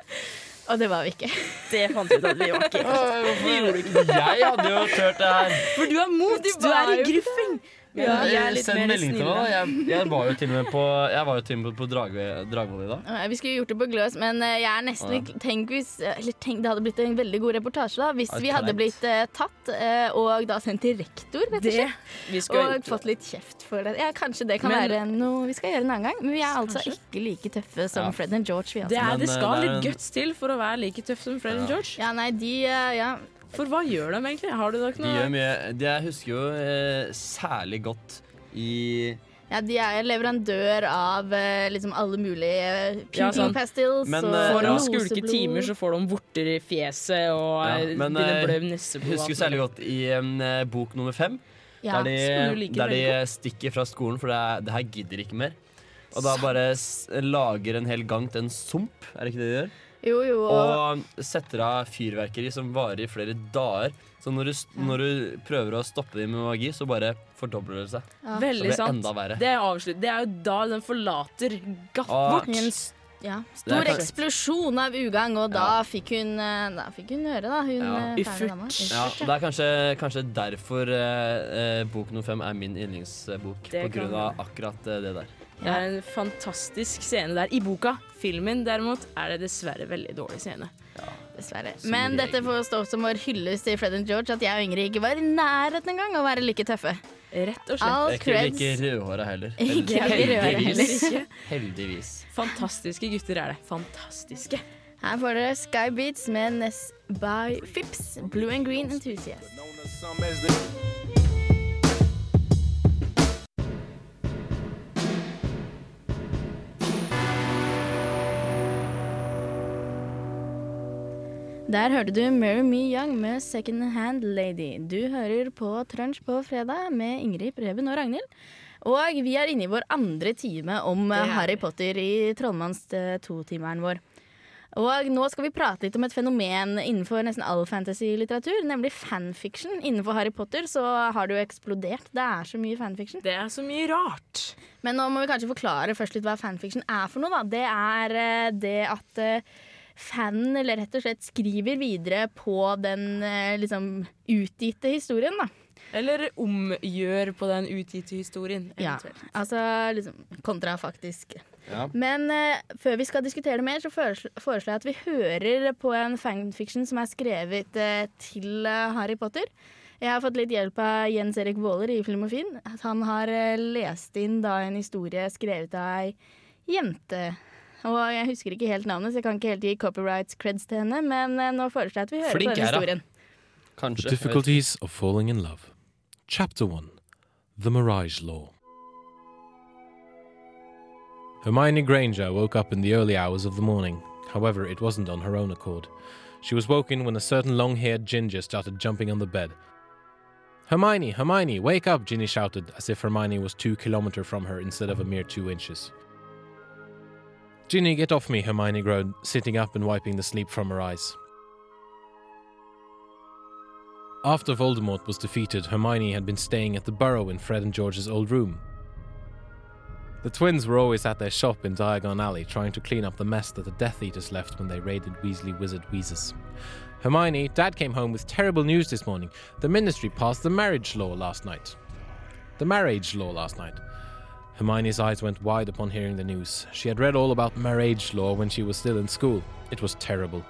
Og det var vi ikke. Det fant vi ut at vi var ikke. Hvorfor gjorde ikke det. Jeg hadde jo tørt det her. For du er mot, du, var er i gruffing. Ja, Send melding til meg. da. Jeg, jeg var jo til og med på, jeg var jo til og med på Dragve- Dragvoll i dag. Vi skulle gjort det på Gløs, men eh, jeg er nesten Ja. litt Tenk hvis eller tenk, Det hadde blitt en veldig god reportasje da hvis Ja, vi hadde kleint. blitt eh, tatt eh, og da sendt til rektor, rett og slett. vi skulle ha Og gjort. fått litt kjeft for det. Ja, Kanskje det kan Men- være noe vi skal gjøre en annen gang. Men vi er altså Kanskje. ikke like tøffe som Ja. Fred and George. Vi, altså. Det, er, Men, det eh, skal det er litt en- guts til for å være like tøff som Fred and George. Ja, nei, de eh, Ja. For hva gjør de egentlig? Har du nok De gjør mye de, Jeg husker jo eh, særlig godt i ja, de er leverandør av eh, liksom alle mulige eh, Ja, sånn. pastils Men, og eh, For å Ja. skulke timer så får de vorter i fjeset og ja, Men begynner å blø i jeg husker særlig godt i um, bok nummer fem. Ja, der de, der de stikker fra skolen, for det, er, det her gidder ikke mer. Og da bare s lager en hel gang til en sump, er det ikke det de gjør? Jo, jo. Og, setter av fyrverkeri som varer i flere dager. Så når du, når du prøver å stoppe dem med magi, så bare fordobler det seg. ja. Så Veldig blir det sant. enda verre. Det er avslutt. Det er jo da den forlater gatt s- ja, stor eksplosjon av ugagn, og da fikk hun eh, Da fikk hun høre, da. Hun Ja. eh, dama. Uffert. Ja, det er kanskje, kanskje derfor eh, eh, bok nummer fem er min yndlingsbok. På grunn av akkurat det der. Det er en fantastisk scene der i boka. Filmen derimot er det dessverre veldig dårlig scene. Ja, Dessverre. Men dette får stå som vår hyllest til Fred and George, at jeg og Ingrid ikke var i nærheten engang å være like tøffe. Rett og slett. All ikke creds. like rødhåra heller. Ikke Heldigvis. heller. Heldigvis. Fantastiske gutter er det. Fantastiske. Her får dere Sky Beats med Ness by Fips, Blue and Green Enthusiast. Der hørte du Mary Me Young med Second Hand Lady. Du hører på Trunch på fredag med Ingrid, Preben og Ragnhild. Og vi er inne i vår andre time om Harry. Potter i Trollmanns eh, totimeren vår. Og nå skal vi prate litt om et fenomen innenfor nesten all fantasy-litteratur, nemlig fanfiction. Innenfor Harry Potter så har det jo eksplodert. Det er så mye fanfiction. Det er så mye rart. Men nå må vi kanskje forklare først litt hva fanfiction er for noe. Da. Det er eh, det at eh, fanen eller rett og slett skriver videre på den eh, liksom utgitte historien. Da. Eller omgjør på den utgitte historien. Ja, altså liksom kontrafaktisk. Ja. Men uh, før vi skal diskutere det mer, så foreslår jeg at vi hører på en fanfiction som er skrevet uh, til uh, Harry Potter. Jeg har fått litt hjelp av Jens Erik Våler i Filmofin. Han har lest inn da en historie skrevet av ei jente. Og jeg husker ikke helt navnet, så jeg kan ikke helt gi copyrights creds til henne, men eh, nå foreslår jeg at vi hører Flink på den er historien. Kanskje. jeg. Difficulties of Falling in Love. Chapter 1 The Mirage Law. Hermione Granger woke up in the early hours of the morning. However, it wasn't on her own accord. She was woken when a certain long haired ginger started jumping on the bed. Hermione, Hermione, wake up, Ginny shouted, as if Hermione was two kilometers from her instead of a mere two inches. Ginny, get off me, Hermione groaned, sitting up and wiping the sleep from her eyes. After Voldemort was defeated, Hermione had been staying at the Burrow in Fred and George's old room. The twins were always at their shop in Diagon Alley trying to clean up the mess that the Death Eaters left when they raided Weasley Wizard Wheezes. Hermione, Dad came home with terrible news this morning. The Ministry passed the marriage law last night. The marriage law last night. Hermione's eyes went wide upon hearing the news. She had read all about marriage law when she was still in school. It was terrible.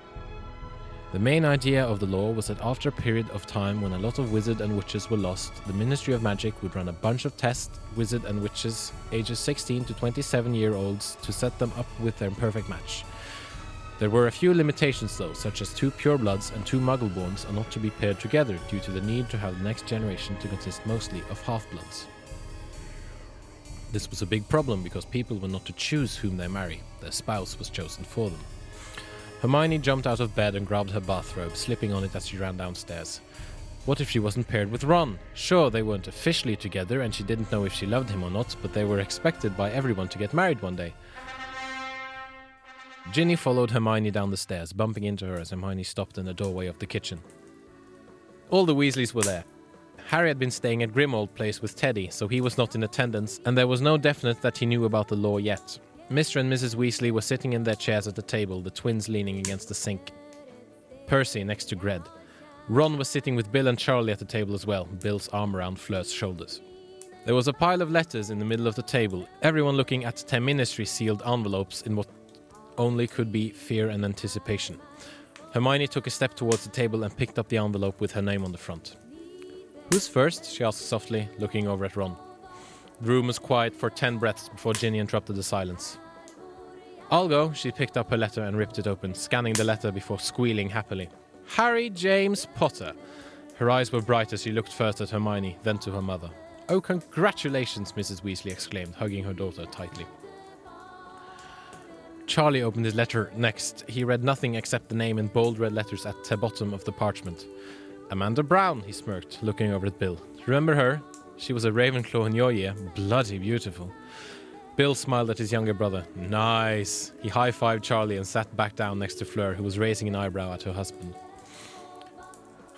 The main idea of the law was that after a period of time when a lot of wizards and witches were lost, the Ministry of Magic would run a bunch of tests, wizard and witches ages 16 to 27 year olds, to set them up with their perfect match. There were a few limitations though, such as two purebloods and two muggleborns are not to be paired together due to the need to have the next generation to consist mostly of half-bloods. This was a big problem because people were not to choose whom they marry, their spouse was chosen for them. Hermione jumped out of bed and grabbed her bathrobe, slipping on it as she ran downstairs. What if she wasn't paired with Ron? Sure, they weren't officially together and she didn't know if she loved him or not, but they were expected by everyone to get married one day. Ginny followed Hermione down the stairs, bumping into her as Hermione stopped in the doorway of the kitchen. All the Weasleys were there. Harry had been staying at Grimmauld Place with Teddy, so he was not in attendance, and there was no definite that he knew about the law yet. Mr. and Mrs. Weasley were sitting in their chairs at the table, the twins leaning against the sink. Percy next to Gred. Ron was sitting with Bill and Charlie at the table as well, Bill's arm around Fleur's shoulders. There was a pile of letters in the middle of the table, everyone looking at 10 ministry sealed envelopes in what only could be fear and anticipation. Hermione took a step towards the table and picked up the envelope with her name on the front. Who's first? she asked softly, looking over at Ron. The room was quiet for ten breaths before Ginny interrupted the silence. I'll go. She picked up her letter and ripped it open, scanning the letter before squealing happily. Harry James Potter. Her eyes were bright as she looked first at Hermione, then to her mother. Oh, congratulations, Mrs. Weasley exclaimed, hugging her daughter tightly. Charlie opened his letter next. He read nothing except the name in bold red letters at the bottom of the parchment. Amanda Brown, he smirked, looking over at Bill. Remember her? She was a Ravenclaw in your year. Bloody beautiful. Bill smiled at his younger brother. Nice. He high fived Charlie and sat back down next to Fleur, who was raising an eyebrow at her husband.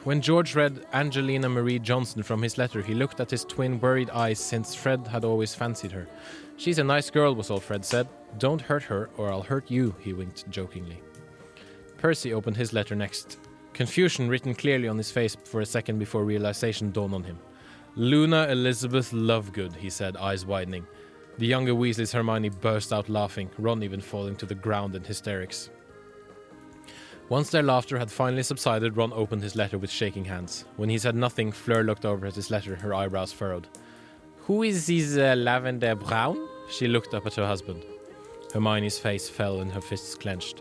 When George read Angelina Marie Johnson from his letter, he looked at his twin worried eyes since Fred had always fancied her. She's a nice girl, was all Fred said. Don't hurt her, or I'll hurt you, he winked jokingly. Percy opened his letter next. Confusion written clearly on his face for a second before realization dawned on him. Luna Elizabeth Lovegood, he said, eyes widening. The younger Weasley's Hermione burst out laughing, Ron even falling to the ground in hysterics. Once their laughter had finally subsided, Ron opened his letter with shaking hands. When he said nothing, Fleur looked over at his letter, her eyebrows furrowed. Who is this uh, Lavender Brown? She looked up at her husband. Hermione's face fell and her fists clenched.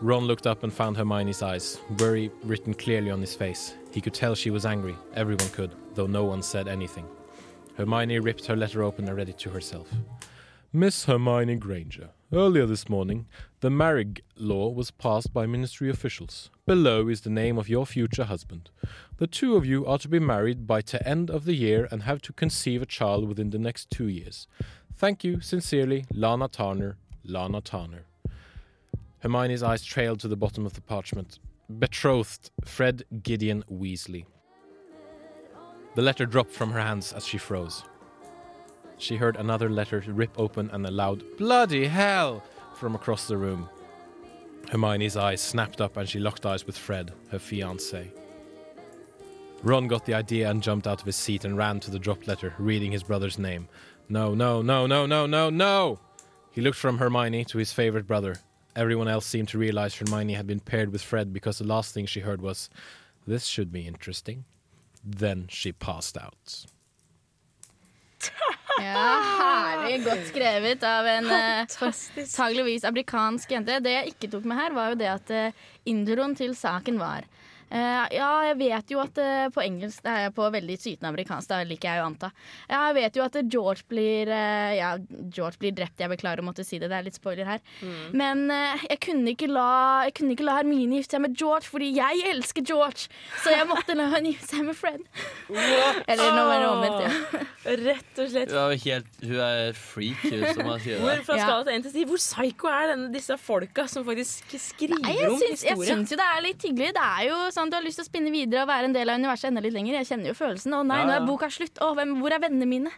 Ron looked up and found Hermione's eyes, worry written clearly on his face. He could tell she was angry, everyone could, though no one said anything. Hermione ripped her letter open and read it to herself. Miss Hermione Granger, earlier this morning, the marriage law was passed by ministry officials. Below is the name of your future husband. The two of you are to be married by the end of the year and have to conceive a child within the next two years. Thank you, sincerely, Lana Tarner, Lana Tarner. Hermione's eyes trailed to the bottom of the parchment. Betrothed, Fred Gideon Weasley. The letter dropped from her hands as she froze. She heard another letter rip open and a loud bloody hell from across the room. Hermione's eyes snapped up and she locked eyes with Fred, her fiancé. Ron got the idea and jumped out of his seat and ran to the dropped letter, reading his brother's name. No, no, no, no, no, no, no! He looked from Hermione to his favorite brother. Everyone else seemed to realize Hermione had been paired with Fred because the last thing she heard was, This should be interesting. Then she passed out. Ja, herlig. Godt skrevet av en antageligvis uh, amerikansk jente. Det jeg ikke tok med her, var jo det at uh, introen til saken var Eh, ja, jeg vet jo at uh, på engelsk Det er på veldig sytende amerikansk, da liker jeg å anta. Ja, jeg vet jo at George blir uh, Ja, George blir drept, jeg beklager å måtte si det, det er litt spoiler her. Mm. Men jeg, kunne ikke la, jeg kunne ikke la Hermine gifte seg med George fordi jeg elsker George! Så jeg måtte la henne gifte seg med Fred. Eller nå var det omvendt, ja. Rett og slett. Hun er helt Hun er freak, hun som har skrevet Hvor, det. fra skala til 1 til 10, hvor psycho er denne, disse folka som faktisk skriver Nei, jeg om syns, jeg syns jo det er litt hyggelig. Det er jo sånn Du har lyst til å spinne videre og være en del av universet enda litt lenger. Jeg kjenner jo følelsen. Å nei, Ja, nå er boka slutt. Å, hvem, hvor er vennene mine?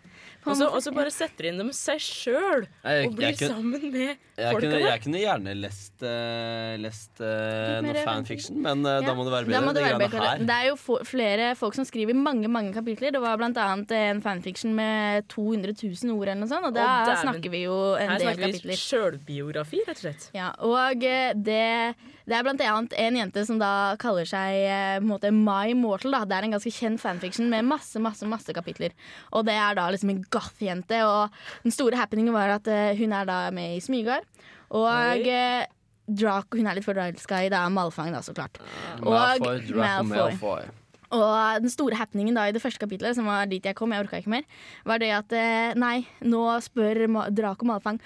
Og så- og så bare setter inn dem seg sjøl og blir kunne- sammen med folka kunne, der. jeg kunne gjerne lest, uh, lest uh, noe fanfiction, men eh, da må det være Da bedre. må det Det være bedre. Det er jo flere folk som skriver mange mange kapitler. Det var annet en fanfiction med 200 000 ord, eller noe sånt, og da snakker vi jo en Her del snakker vi kapitler. sjølbiografi, rett og slett. Ja, og eh, det, det er blant annet en jente som da kaller seg eh, måte My Mortal. Da. Det er en ganske kjent fanfiction med masse masse, masse kapitler. Og det er da liksom en goth-jente, og den store happeningen var at eh, hun er da med i Smygar. Og Oi. eh, Draco, hun er litt forelska i da Malfang, da, så klart. Malfoy, Draco Malfoy. Og den store happeningen da i det første kapitlet, som var dit jeg kom, jeg orka ikke mer, var det at nei, nå spør Draco Malfang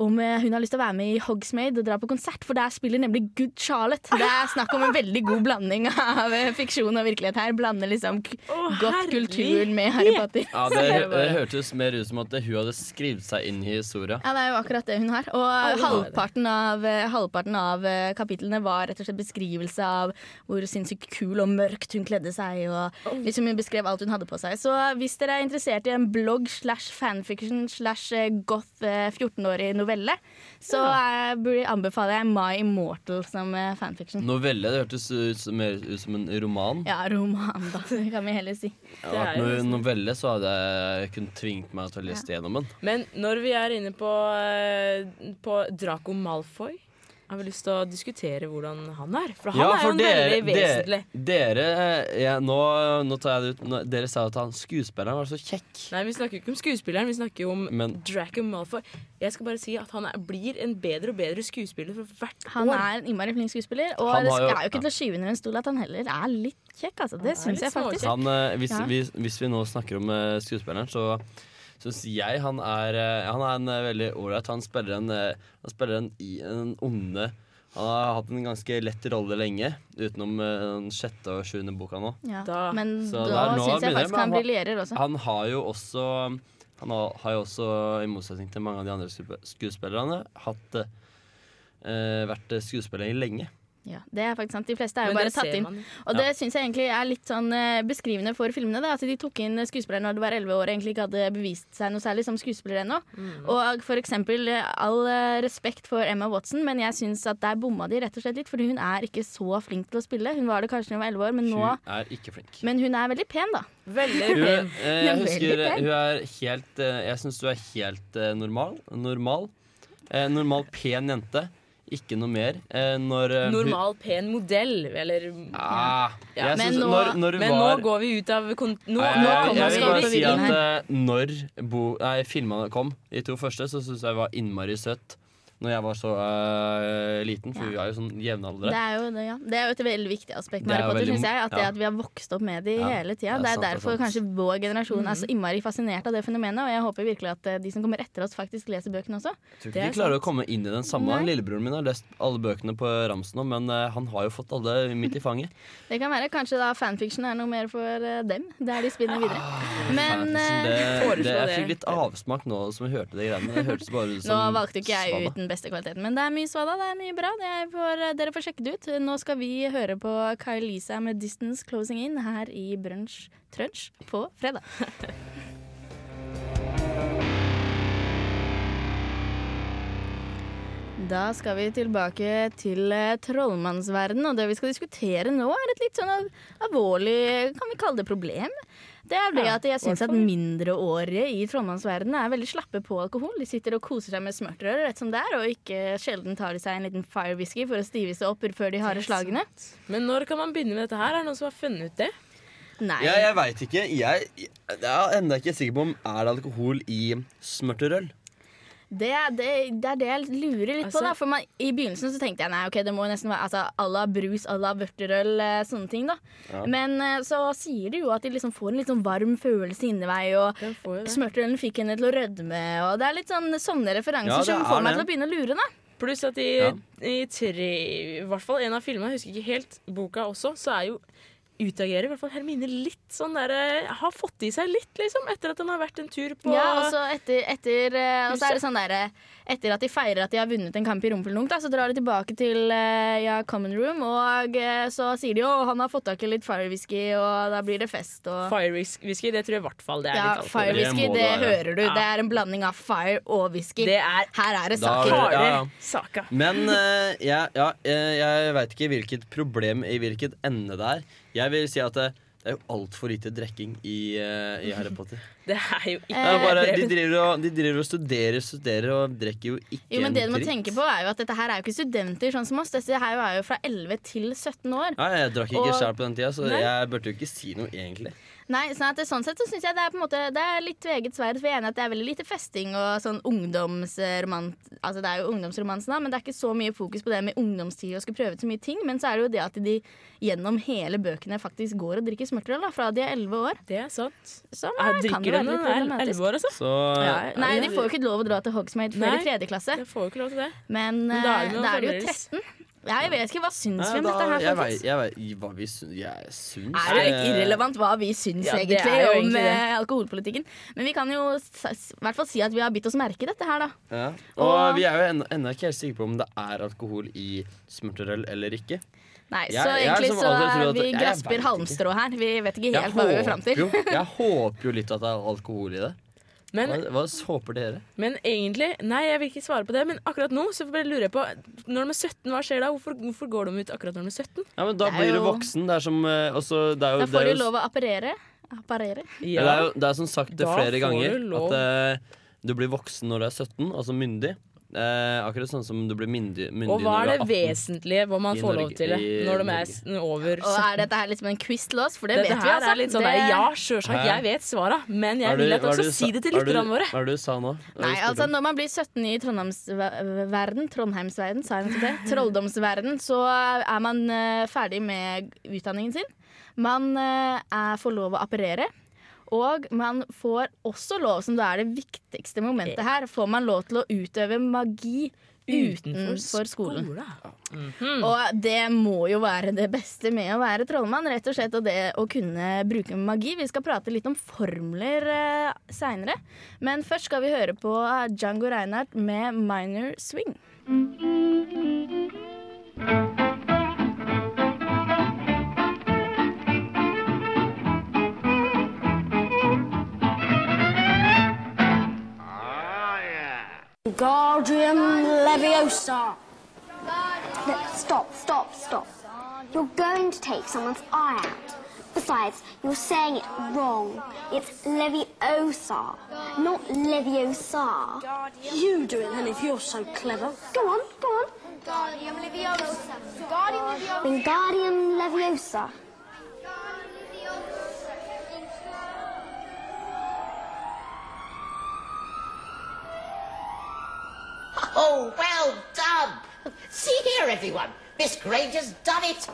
om eh, hun har lyst til å være med i Hogsmade og dra på konsert, for der spiller nemlig Good Charlotte. Det er snakk om en veldig god blanding av eh, fiksjon og virkelighet her. Blander liksom k- godt kulturen med Harry Potter. Ja, det, det hørtes mer ut som at hun hadde skrevet seg inn i historia. Ja, det er jo akkurat det hun har. Og halvparten av, eh, halvparten av kapitlene var rett og slett beskrivelse av hvor sinnssykt kul og mørkt hun kledde seg. Og liksom hun beskrev alt hun hadde på seg. Så hvis dere er interessert i en blogg slash fanfiction slash goth eh, 14-årig novelle, så ja. burde- anbefaler jeg My Immortal som eh, fanfiction. Novelle, det hørtes ut som, mer ut som en roman. Ja, roman, da. Det kan vi heller si. Ja, no novelle, så hadde jeg kunnet tvingt meg til å lese gjennom den. Men når vi er inne på, eh, på Draco Malfoy, har vi lyst til å diskutere hvordan han er. For han er jo en veldig vesentlig. dere, dere ja, nå, nå tar jeg det ut. Nå, dere sa at han skuespilleren var så kjekk. Nei, vi snakker ikke om skuespilleren, vi snakker om Men- Draco Malfoy. Jeg skal bare si at han er, blir en bedre og bedre skuespiller for hvert Han år. er en innmari flink skuespiller, og Han det skal jo- er jo ikke til å skyve under en stol at han heller er litt kjekk. Altså. Det syns jeg faktisk. Han, eh, hvis, Ja. hvis, hvis vi nå snakker om eh, skuespilleren, så syns jeg han er, eh, han er en eh, veldig ålreit. Han spiller en, eh, han spiller en, i- en onde Han har hatt en ganske lett rolle lenge, utenom den sjette og sjuende boka nå. Ja. Men Så da syns jeg faktisk han briljerer også. Han har jo også Han har, har jo også, i motsetning til mange av de andre skuespillerne, hatt eh, vært skuespiller lenge. Ja, det er faktisk sant. De fleste er jo bare tatt inn. man. Og det Ja. syns jeg egentlig er litt sånn eh, beskrivende for filmene. Da. At de tok inn skuespillere når de var 11 år og egentlig ikke hadde bevist seg noe særlig som skuespiller ennå. Mm. Og for eksempel eh, all eh, respekt for Emma Watson, men jeg syns at der bomma de rett og slett litt. Fordi hun er ikke så flink til å spille. Hun var det kanskje da hun var 11 år, men nå Hun er ikke flink. Men hun er veldig pen, da. Veldig Hun, pen. eh, jeg husker hun er helt Jeg syns du er helt eh, normal. Normal. Eh, normal, pen jente. Ikke noe mer. Eh, når eh, Normal, pen modell, eller ja. ja. jeg Men, nå, når- når men var- nå går vi ut av kon Nå, Nei, nå kommer vi bare si at eh, når bo, nei, filmene kom, de to første, så syns jeg var innmari søt. Når jeg var så uh, liten, for vi er jo sånn jevnaldrende. Det er jo, det, ja. det er jo et veldig viktig aspekt med Harry Potter, syns jeg. At det ja. at vi har vokst opp med de Ja, hele tida. det Det er sant, er derfor sant. kanskje vår generasjon er så Mhm. innmari fascinert av det fenomenet. Og jeg håper virkelig at eh, de som kommer etter oss, faktisk leser bøkene også. Jeg tror ikke de klarer å komme inn i den samme. Nei. Lillebroren min har lest alle bøkene på ramsen nå, men uh, han har jo fått alle midt i fanget. Det kan være kanskje da fanfiction er noe mer for uh, dem, der de spinner videre. Men Fantasy, eh, det, det, jeg fikk litt avsmak nå som jeg hørte de greiene. Det hørtes bare ut Nå valgte ikke jeg ut beste kvaliteten, men det er mye svada. Det er mye bra. Er for, dere får sjekke det ut. Nå skal vi høre på Kyle Lisa med 'Distance Closing In' her i Brunch Trunch på fredag. Da skal vi tilbake til eh, trollmannsverden, og det vi skal diskutere nå, er et litt sånn alvorlig, kan vi kalle det problem? Det er det Ja, at jeg syns at mindreårige i trollmannsverdenen er veldig slappe på alkohol. De sitter og koser seg med smørtrør rett som det er, og ikke sjelden tar de seg en liten fire whisky for å stive seg opp før de harde slagene. Men når kan man begynne med dette her? Er det noen som har funnet ut det? Nei. Ja, jeg veit ikke. Jeg, jeg er ennå ikke sikker på om er det alkohol i smørterøl. Det, det, det er det jeg lurer litt på. Altså- da For man, I begynnelsen så tenkte jeg nei, ok, det må nesten være altså, à la brus, à la vørterøl, eh, sånne ting. da Ja. Men eh, så sier de jo at de liksom får en litt sånn varm følelse inni vei, og smørterølen fikk henne til å rødme, og det er litt sånn sånne referanser Ja, som får meg det. til å begynne å lure, da. Pluss at i, Ja. i tre I hvert fall en av filmene, jeg husker ikke helt boka også, så er jo utagerer i hvert fall Hermine litt sånn der Har fått i seg litt, liksom, etter at han har vært en tur på Ja, og så etter, etter eh, Og så er det sånn derre Etter at de feirer at de har vunnet en kamp i Rumpeldunk, så drar de tilbake til eh, ja, common room, og eh, så sier de jo han har fått tak i litt fire whisky, og da blir det fest. Og Fire whisky, det tror jeg i hvert fall det er ja, litt fire whisky, det, hører du. Ja. Det er en blanding av fire og whisky. Det er Her er det saker. ja, ja. Men uh, jeg, ja, eh, jeg veit ikke hvilket problem i hvilket ende det er. Jeg vil si at det, det er jo altfor lite drikking i, eh, i Harry Potter. Det er jo ikke Det er bare, de, driver og, de driver og studerer, studerer og drikker jo ikke Jo, men en det du må tenke på er jo at Dette her er jo ikke studenter sånn som oss. Dette her er jo fra 11 til 17 år. Nei, jeg drakk ikke Og- sjæl på den tida, så Nei. jeg burde jo ikke si noe, egentlig. Nei, sånn at det, sånn sett så syns jeg det er på en måte Det er litt tveget sverd. For jeg er enig at det er veldig lite festing og sånn ungdomsromant... Altså det er jo ungdomsromansen, da, men det er ikke så mye fokus på det med ungdomstid og skal prøve ut så mye ting. Men så er det jo det at de gjennom hele bøkene faktisk går og drikker smørterøl da, fra de er 11 år. Det er sant. Som Ja, jeg drikker de når de er elleve år, altså? Så Ja, nei, de får jo ikke lov å dra til Hogsmade før i tredje klasse. De får jo ikke lov til det. Men, Men da er eh, de jo da er det jo 13. Ja, jeg vet ikke. Hva syns vi om da- dette her? jeg vet, jeg vet hva vi syns, jeg syns Er det ikke irrelevant hva vi syns Ja, egentlig om egentlig eh, alkoholpolitikken? Men vi kan jo i hvert fall si at vi har bitt oss merke i dette her, da. Ja. Og Og- vi er jo ennå ikke helt sikre på om det er alkohol i smørterøl eller ikke. Nei, Jeg- så egentlig så er at- vi grasper halmstrå her. Vi vet ikke helt hva vi vil fram til. jo, jeg håper jo litt at det er alkohol i det. Men- hva, hva håper dere? Men egentlig, nei, jeg vil ikke svare på det. Men akkurat nå så bare lurer jeg på Når de er 17, hva skjer da? Hvorfor, hvorfor går de ut akkurat når de er 17? Ja, men Da Det blir du jo- voksen. Det er som eh, også, det er jo, Da får du lov å apparere. Apparere. Ja, det, er jo, det er som sagt det flere ganger du at eh, du blir voksen når du er 17, altså myndig. Eh, akkurat sånn som du blir myndig, myndig Og hva er du det er 18. vesentlige hva man får lov til det, i når de er over Og er dette her liksom en quiz til oss? For det Dette vet vi, her altså. er litt sånn Det- der, Ja, sjølsagt, jeg vet svara, men jeg er vil at er dere skal si det til er lytterne våre. Hva er det du sa nå? Nei, altså? Når man blir 17 i Trondheimsverden, Trondheimsverden, sa jeg nettopp det, trolldomsverden, så er man uh, ferdig med utdanningen sin. Man uh, er, får lov å apparere. Og man får også lov, som da er det viktigste momentet her, får man lov til å utøve magi utenfor skolen. Mhm. Og det må jo være det beste med å være trollmann, rett og slett, og det å kunne bruke magi. Vi skal prate litt om formler uh, seinere, men først skal vi høre på Django Reinhardt med 'Minor Swing'. Guardian Leviosa. Stop, stop, stop. You're going to take someone's eye out. Besides, you're saying it wrong. It's Leviosa, not Leviosa. You do it then if you're so clever. Go on, go on. Guardian Leviosa. Wingardium Leviosa. Oh, well done. See here, everyone. Miss Granger's done it.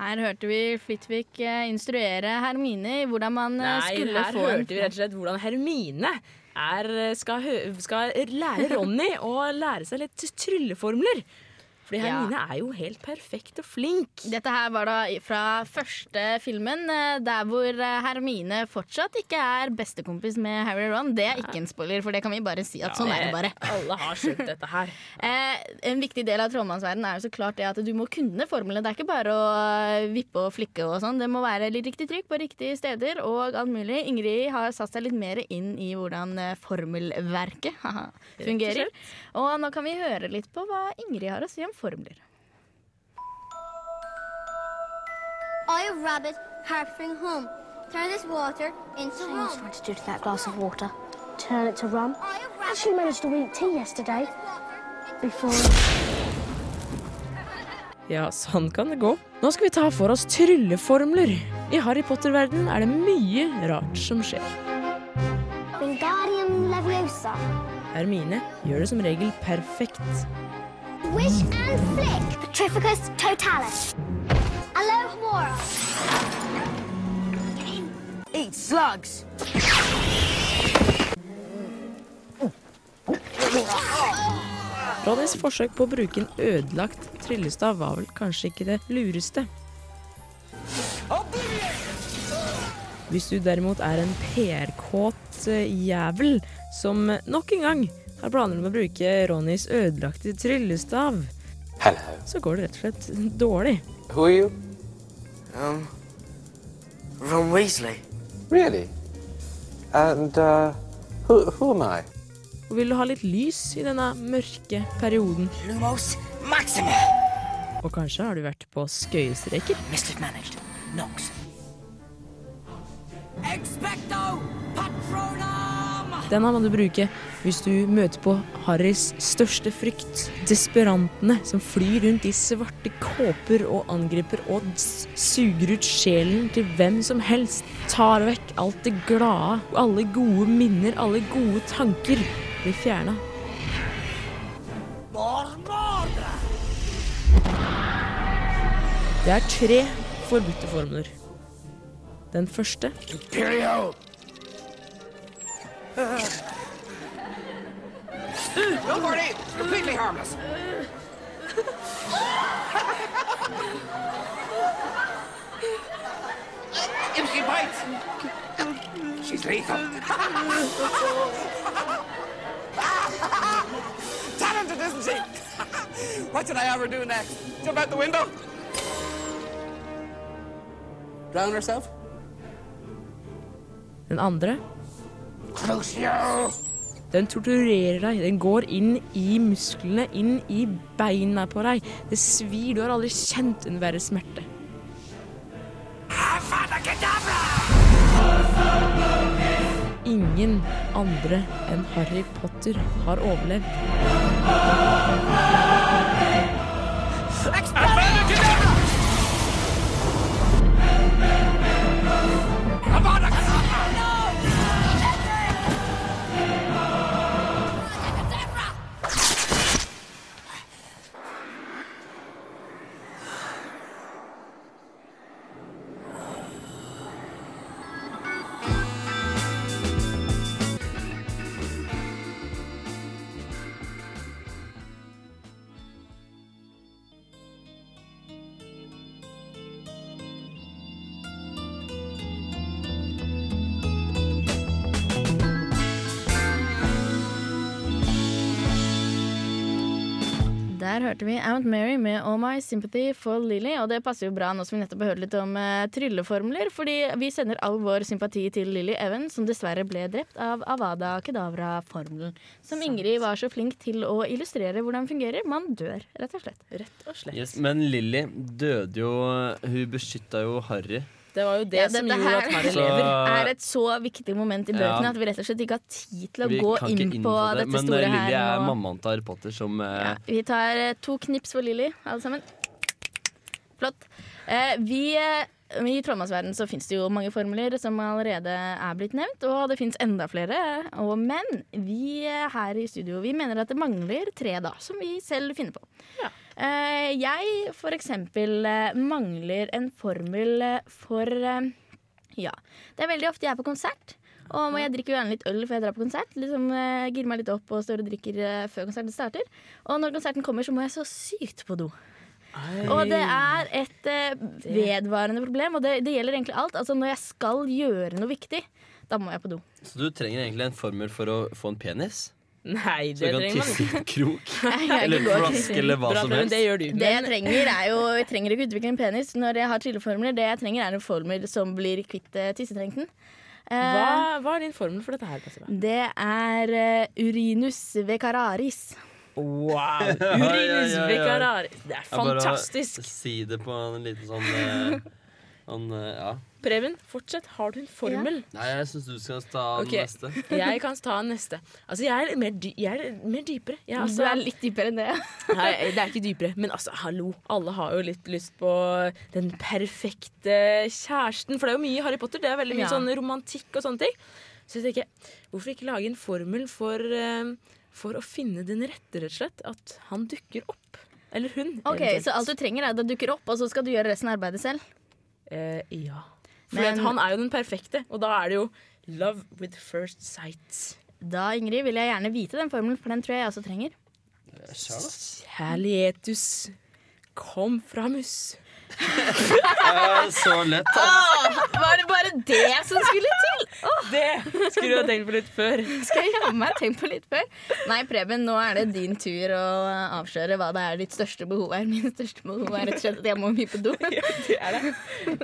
Her hørte vi Flitwick eh, instruere Hermine i hvordan man eh, Nei, skulle få Nei, her hørte vi rett og slett hvordan Hermine er, skal, skal lære Ronny å lære seg litt trylleformler. Ja. Hermine er jo helt perfekt og flink. Dette her var da fra første filmen, eh, der hvor eh, Hermine fortsatt ikke er bestekompis med Harry og Ron. Det er ikke en spoiler, for det kan vi bare si at sånn er det bare. Alle har skjønt dette her. Eh, en viktig del av trollmannsverdenen er jo så klart det at du må kunne formlene. Det er ikke bare å vippe og flikke og sånn. Det må være litt riktig trykk på riktige steder og alt mulig. Ingrid har satt seg litt mer inn i hvordan formelverket fungerer. Og nå kan vi høre litt på hva Ingrid har å si om formler. I, rabbit, harping home. Turn this water into rum. tried to do to that glass of water. Turn it to rum. Actually managed to eat tea yesterday. Before. Ja, sånn kan det gå. Nå skal vi ta for oss trylleformler. I Harry Potter-verdenen er det mye rart som skjer. Hermine gjør det som regel perfekt. Wish and flick. Petrificus totalis. Alohomora. Eat slugs. Ronnys forsøk på å bruke en ødelagt tryllestav var vel kanskje ikke det lureste. Hvis du derimot er en PR-kåt eh, jævel som nok en gang har planer om å bruke Ronnys ødelagte tryllestav, så går det rett og slett dårlig. Who are you? Um, Ron Weasley. Really? And uh, who, who am I? Og vil du ha litt lys i denne mørke perioden? Lumos Maxima. Og kanskje har du vært på skøyestreker? Mismanaged. Nox. Expecto Patronum! Denne må du bruke hvis du møter på Harrys største frykt. Desperantene som flyr rundt i svarte kåper og angriper odds. suger ut sjelen til hvem som helst. Tar vekk alt det glade, alle gode minner, alle gode tanker blir fjerna. Det er tre forbudte formler. Den første Imperial! Don't worry, it's completely harmless. if she bites, she's lethal. Talented, isn't she? what should I ever do next? Jump out the window? Drown herself? Den andre Crucio! Den torturerer deg. Den går inn i musklene, inn i beina på deg. Det svir. Du har aldri kjent en verre smerte. Ingen andre enn Harry Potter har overlevd. Hørte vi Aunt Mary med All My Sympathy for Lily. Og det passer jo bra nå som vi nettopp har hørt litt om eh, trylleformler. Fordi vi sender all vår sympati til Lily Evans, som dessverre ble drept av Avada Kedavra-formelen. Som Ingrid var så flink til å illustrere hvordan fungerer. Man dør, rett og slett. Rett og slett. Yes, men Lily døde jo Hun beskytta jo Harry. Det var jo det Ja, som gjorde her at Harry lever. er et så viktig moment i bøkene Ja. at vi rett og slett ikke har tid til å Vi gå inn inn på det, dette Men store eh, Lilly er nå. mammaen til Harry Potter som ja, Vi tar eh, to knips for Lilly, alle sammen. Flott. Eh, vi, eh, I trollmannsverdenen så fins det jo mange formler som allerede er blitt nevnt, og det fins enda flere. Og, men vi eh, her i studio vi mener at det mangler tre, da, som vi selv finner på. Ja. jeg for eksempel eh, mangler en formel eh, for eh, Ja. Det er veldig ofte jeg er på konsert. Og jeg drikker jo gjerne litt øl før jeg drar på konsert. Liksom uh, Girer meg litt opp og står og drikker eh, før konserten starter. Og når konserten kommer, så må jeg så sykt på do. Og det er et eh, vedvarende problem, og det, det gjelder egentlig alt. Altså Når jeg skal gjøre noe viktig, da må jeg på do. Så du trenger egentlig en formel for å få en penis? Nei, Så det du trenger man tisse i ikke. en krok? Jeg kan Eller ikke gå eller flaske, eller hva Bra, som helst? det gjør du. Det jeg trenger er jo Jeg trenger ikke utvikle en penis når jeg har trylleformler. Det jeg trenger er en formel som blir kvitt uh, tissetrengten. Eh, Hva, hva er din formel for dette her? Passiva? Det er uh, urinus vecararis. Wow! Ja, ja, ja, ja. vecararis. Det er fantastisk. bare. Si det på en liten sånn eh, sånn, eh, ja. Preben, fortsett. Har du en formel? Nei, jeg syns du skal ta den okay. neste. jeg kan ta den neste. Altså, jeg er mer, dy jeg er mer dypere. Jeg, Du altså, er litt dypere enn det. Nei, det er ikke dypere. Men altså, hallo. Alle har jo litt lyst på den perfekte kjæresten. For det er jo mye i Harry Potter. Det er veldig mye Ja. sånn romantikk og sånne ting. Så jeg tenker, hvorfor ikke lage en formel for, eh, for å finne den rette, rett og slett? At han dukker opp. Eller hun. Ok, eventuelt. Så alt du trenger, er at han dukker opp, og så skal du gjøre resten av arbeidet selv? Eh, ja. For Men- han er jo den perfekte, og da er det jo love with first sight. Da, Ingrid, vil jeg gjerne vite den formelen, for den tror jeg jeg også trenger. Kjærlighetus kom framus. Så lett. Åh, var det bare det som skulle til? Åh. Det skulle du ha tenkt på litt før. Skal jeg jammen meg tenkt på litt før? Nei, Preben, nå er det din tur å avsløre hva det er ditt største behov er. Min største behov er rett og slett at jeg må mye på do. Det er det.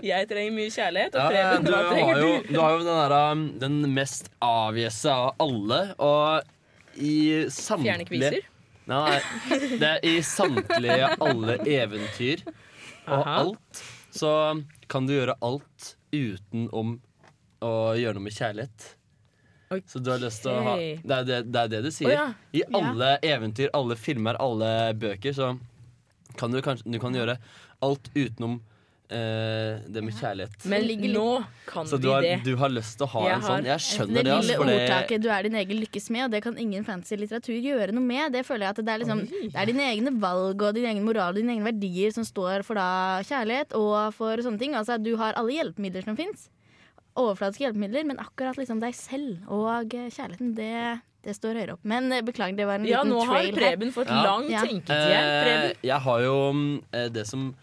Jeg trenger mye kjærlighet, og Ja, Preben, du, hva har jo, du? du har jo den, der, um, den mest avgjesse av alle, og i samtlige Fjerne kviser? Nei, det er i samtlige alle eventyr og Aha. alt, så kan du gjøre alt utenom å gjøre noe med kjærlighet. Så du har lyst til å ha Det er det, det, er det du sier. Oh, ja. I Ja. alle eventyr, alle filmer, alle bøker, så kan du kanskje du kan gjøre alt utenom eh, det med kjærlighet. Men nå kan så vi du har, det. du har lyst til å ha Jeg en sånn Jeg skjønner det. det lille ordtaket 'du er din egen lykkes med', og det kan ingen fancy litteratur gjøre noe med. Det føler jeg at det er, liksom, det er dine egne valg og din egen moral og dine egne verdier som står for da kjærlighet og for sånne ting. Altså, du har alle hjelpemidler som fins. Overfladiske hjelpemidler, men akkurat liksom deg selv og eh, kjærligheten, det, det står høyere opp. Men eh, beklager, det var en Ja, liten nå har. Preben fått lang tenketid her, Eh, Preben. jeg har jo mm, det som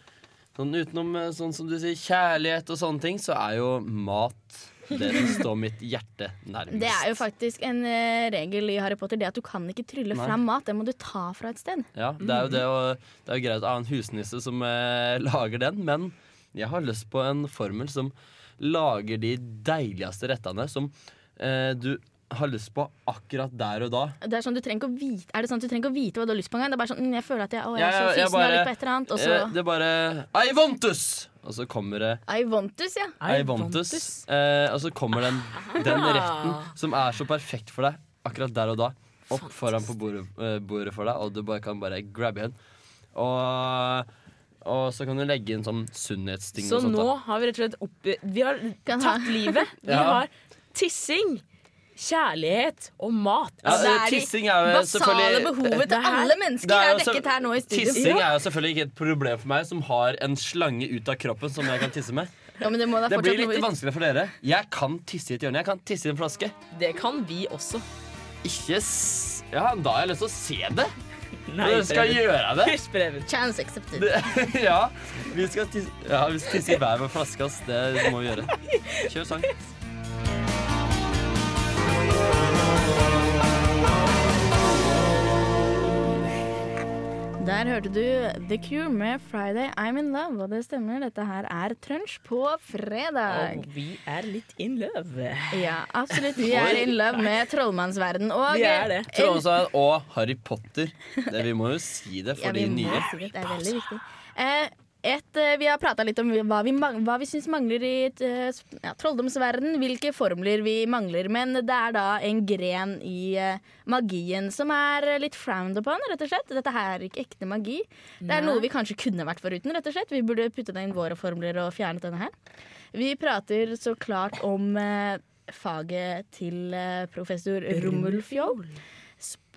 Sånn utenom eh, sånn som du sier, kjærlighet og sånne ting, så er jo mat det som står mitt hjerte nærmest. Det er jo faktisk en eh, regel i Harry Potter, det at du kan ikke trylle Nei. fram mat. Det må du ta fra et sted. Ja, det er jo det, det er jo greit å ha en husnisse som eh, lager den, men jeg har lyst på en formel som lager de deiligste rettene som eh, du har lyst på akkurat der og da. Det er sånn du trenger ikke å vite Er det sånn at du trenger ikke å vite hva du har lyst på engang? Det er bare sånn, mm, jeg føler at jeg, å, jeg er så fysen, jeg bare, har lyst på et eller annet, og så eh, Det er bare I want us! Og så kommer det I want us, ja. I want us. Eh, og så kommer den, den Ah. retten som er så perfekt for deg akkurat der og da, opp foran på bordet, eh, bordet for deg, og du bare kan bare grabbe igjen Og, og så kan du legge inn sånn sunnhetsting Så og sånt. nå da. har vi rett og slett opp, Vi har tatt livet. Vi Ja. har tissing, kjærlighet og mat. Ja, Altså, det er de er basale behovet til alle mennesker er er dekket her nå i studio. Tissing er jo selvfølgelig ikke et problem for meg som har en slange ut av kroppen som jeg kan tisse med. Ja, men det må da Det blir litt noe ut. vanskelig for dere. Jeg kan tisse i et hjørne. Jeg kan tisse i en flaske. Det kan vi også. Ikke s... Ja, da har jeg lyst til å se det. Nei, Dere skal gjøre det. Hysj, Preben. Chance accepted. det. Ja, vi skal tisse, ja, vi skal tisse i hver vår flaske. ass. Det må vi gjøre. Kjør sang. Der hørte du The Cure med 'Friday I'm In Love'. Og det stemmer, dette her er Trunch på fredag. Og vi er litt in love. Ja, absolutt. Vi er in love med trollmannsverden. Og Vi er det. Trollmannsverden og Harry Potter. Det, vi må jo si det for Ja, de nye. si det. Det er veldig viktig. Eh, et, eh, vi har prata litt om hva vi, hva vi syns mangler i eh, ja, trolldomsverden. Hvilke formler vi mangler. Men det er da en gren i eh, magien som er litt frowned upon, rett og slett. Dette her er ikke ekte magi. Det er noe vi kanskje kunne vært foruten, rett og slett. Vi burde puttet inn våre formler og fjernet denne her. Vi prater så klart om faget til professor Rumulfjoll.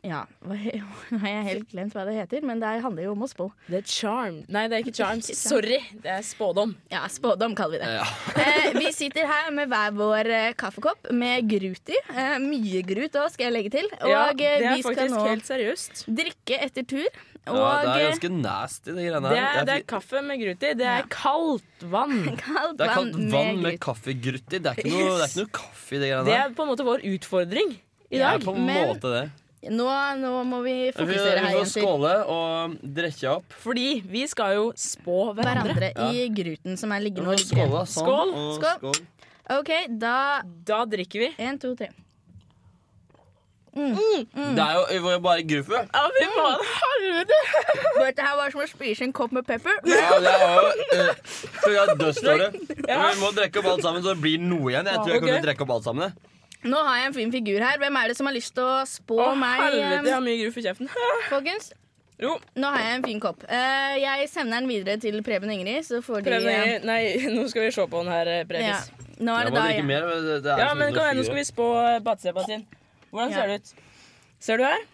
Ja, nå har jeg helt glemt hva det heter, men det handler jo om å spå. Det er charm. Nei, det er ikke charms. Charm. Sorry, det er spådom. Ja, spådom kaller vi det. Eh, vi sitter her med hver vår eh, kaffekopp med grut i. Eh, mye grut òg, skal jeg legge til. Og Ja, eh, det er vi skal nå helt seriøst. drikke etter tur. Og Ja, det er eh, ganske nasty, de greiene Det her. er, det er kaffe med grut i. Det er kaldt vann. kaldt Det er kaldt vann med med kaffegrutt i. Det er ikke noe, det er ikke noe kaffe i de greiene Det er på en måte vår utfordring i dag. er på en men- måte det. Nå, nå må vi fokusere her. vi får skåle og drikke opp. Fordi vi skal jo spå hverandre. Hverandre i gruten som er liggende og ligger skål, Sånn, Skål. og Skål. OK, da Da drikker vi. Én, to, tre. Det er jo vi var jo bare gruffe. Ja, fy faen. Helvete. Dette her var som å spise en kopp med pepper. Ja, det er jo uh, Så vi har over. Ja. Vi må drikke opp alt sammen, så det blir noe igjen. Jeg tror jeg kommer til å drikke opp alt sammen. Nå har jeg en fin figur her. Hvem er det som har lyst til å spå Å, meg? helvete, jeg eh, har mye gruff i kjeften. Folkens, Jo, nå har jeg en fin kopp. Eh, jeg sender den videre til Preben og Ingrid, så får de prøv. Nei, nå skal vi se på den her, eh, ja. Nå er det da, ja. mer, men det, det er Ja, men kom igjen, nå skal vi spå Batsebatin. Hvordan Ja. ser det ut? Ser du her?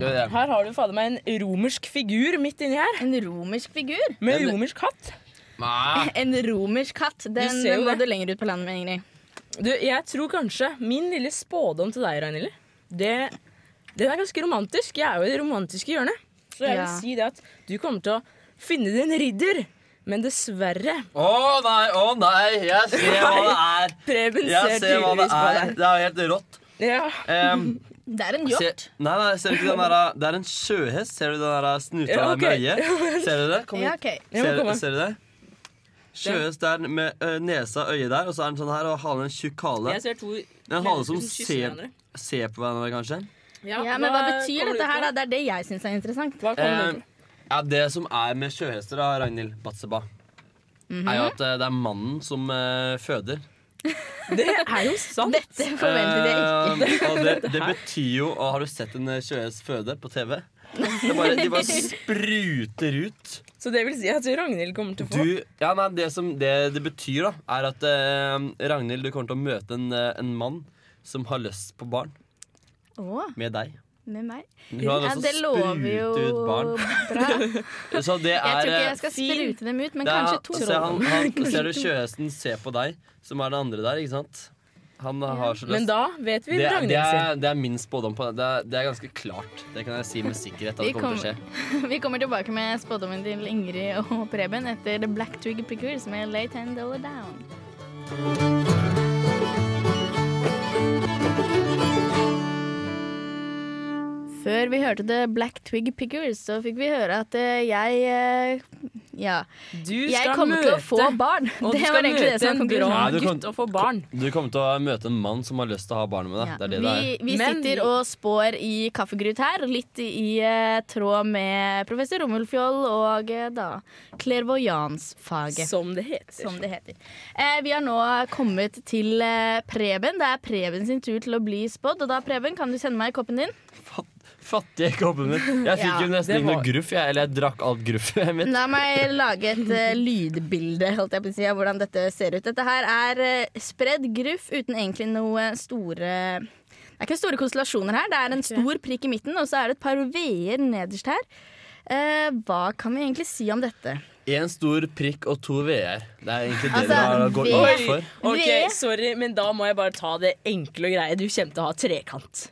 Her har du fader meg en romersk figur midt inni her. En romersk figur? Med romersk hatt. En romersk katt. Den må du lenger ut på landet med, Ingrid. Du, jeg tror kanskje min lille spådom til deg, Ragnhild, det, den er ganske romantisk. Jeg er jo i det romantiske hjørnet. Så jeg Ja. vil si det at du kommer til å finne din ridder. Men dessverre Å nei, å nei, jeg ser hva det er. Preben Jeg ser ser hva det er. Det er helt rått. Ja. Um, Det er en hjort. nei, nei, ser du ikke den der Det er en sjøhest. Ser du den der snuta Ja, okay. med øyet? Ser du det? Kom hit. Ja, okay. Ser, ser du det? Sjøhest der med ø, nesa og øyet der, og så er den sånn her og halen en tjukk hale. Jeg ser to En hale som kysser ser, hverandre. ser på hverandre, kanskje. Ja, men hva betyr dette her, da? Det er det jeg syns er interessant. Hva kommer Eh, ja, Det som er med sjøhester, da, Ragnhild Batseba, Mhm. er jo at eh, det er mannen som eh, føder. Det er jo sant. Dette forventet jeg ikke. Eh, og det, det betyr jo og Har du sett en eh, sjøhest føde på TV? Det bare, de bare spruter ut. Så det vil si at Ragnhild kommer til å få Du, ja, nei, det som det, det betyr, da, er at eh, Ragnhild, du kommer til å møte en, eh, en mann som har lyst på barn Åh. med deg. med meg? Hun har Ja, lyst det til å lover jo sprute ut barn. bra. Så det Jeg er tror ikke eh, jeg skal sprute dem ut, men er- kanskje to. se, han, han, Ser du sjøhesten se på deg, som er det andre der, ikke sant? Han har så lyst Men da vet vi det, er- Ragnhild det, sin. er, det er min spådom på det. Det er, det er ganske klart. Det kan jeg si med sikkerhet at Vi det kommer til å skje. Vi kommer tilbake med spådommen til Ingrid og Preben etter The Black Twig Pickers med Lay Ten Dollar Down. Før vi hørte The Black Twig Pickers, så fikk vi høre at eh, jeg eh, Ja. Du Jeg kommer kommer til å få barn. Og du Det skal var egentlig det møte en du gutt og få barn. Du kommer til å møte en mann som har lyst til å ha barn med deg. Ja, Det er det det vi er. vi Men sitter og spår i kaffegryt her, litt i uh, tråd med professor Romulfjoll og uh, da clairvoyance-faget. Som det heter. Som det heter. Uh, vi har nå kommet til Preben. Det er Preben sin tur til å bli spådd. Og da, Preben, kan du sende meg koppen din? Fattige koppen min. Jeg fikk Ja, jo nesten det ikke noe gruff, jeg. Eller jeg drakk alt gruffet mitt. La meg lage et eh, lydbilde holdt jeg på å si, av hvordan dette ser ut. Dette her er eh, spredd gruff uten egentlig noe store Det er ikke store konstellasjoner her. Det er en stor prikk i midten, og så er det et par veer nederst her. Eh, hva kan vi egentlig si om dette? Én stor prikk og to v-er. Det er egentlig det Altså, dere har gått V- ut for. Ok, Ved- sorry, men da må jeg bare ta det enkle og greie. Du kommer til å ha trekant.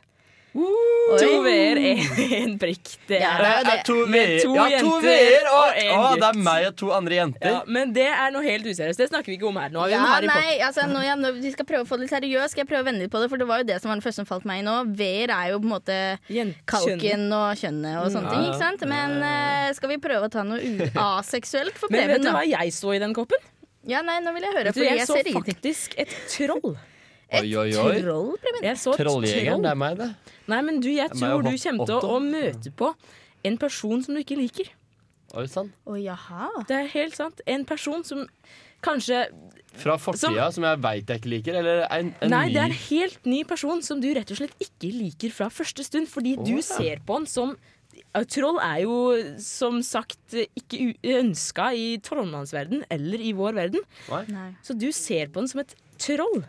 To v-er, én prikk. Det Ja, er, det er jo det. To Med to Ja, to jenter v-er! Å, og en å, det er gutt. meg og to andre jenter. Ja, men det er noe helt useriøst. Det snakker vi ikke om her. Nå har vi Ja, en Harry Potter. nei, altså, nå, ja, nå, vi skal prøve å få det litt seriøst. Skal jeg prøve å vende litt på det, for det var jo det som var det første som falt meg i nå. V-er jo på en måte kalken og kjønnet og sånne ting. Ikke sant? Men eh, skal vi prøve å ta noe u- aseksuelt for Men vet Preben, du hva jeg så i den koppen? Ja, nei, nå vil jeg høre, du, for jeg jeg så ser ingenting. faktisk et troll. Oi, oi, oi. Troll, Preben? Jeg så et Trolljegeren, troll. det er meg, det. Nei, men du, jeg meg tror og du kommer til å, Otto. å møte på en person som du ikke liker. Oi sann. Å, jaha. Det er helt sant. En person som kanskje Fra fortida, som jeg veit jeg ikke liker, eller en, en Nei, ny det er en helt ny person som du rett og slett ikke liker fra første stund, fordi Å, du ja. ser på han som Troll er jo som sagt ikke ønska i trollmannsverden eller i vår verden. Nei. Så du ser på han som et troll.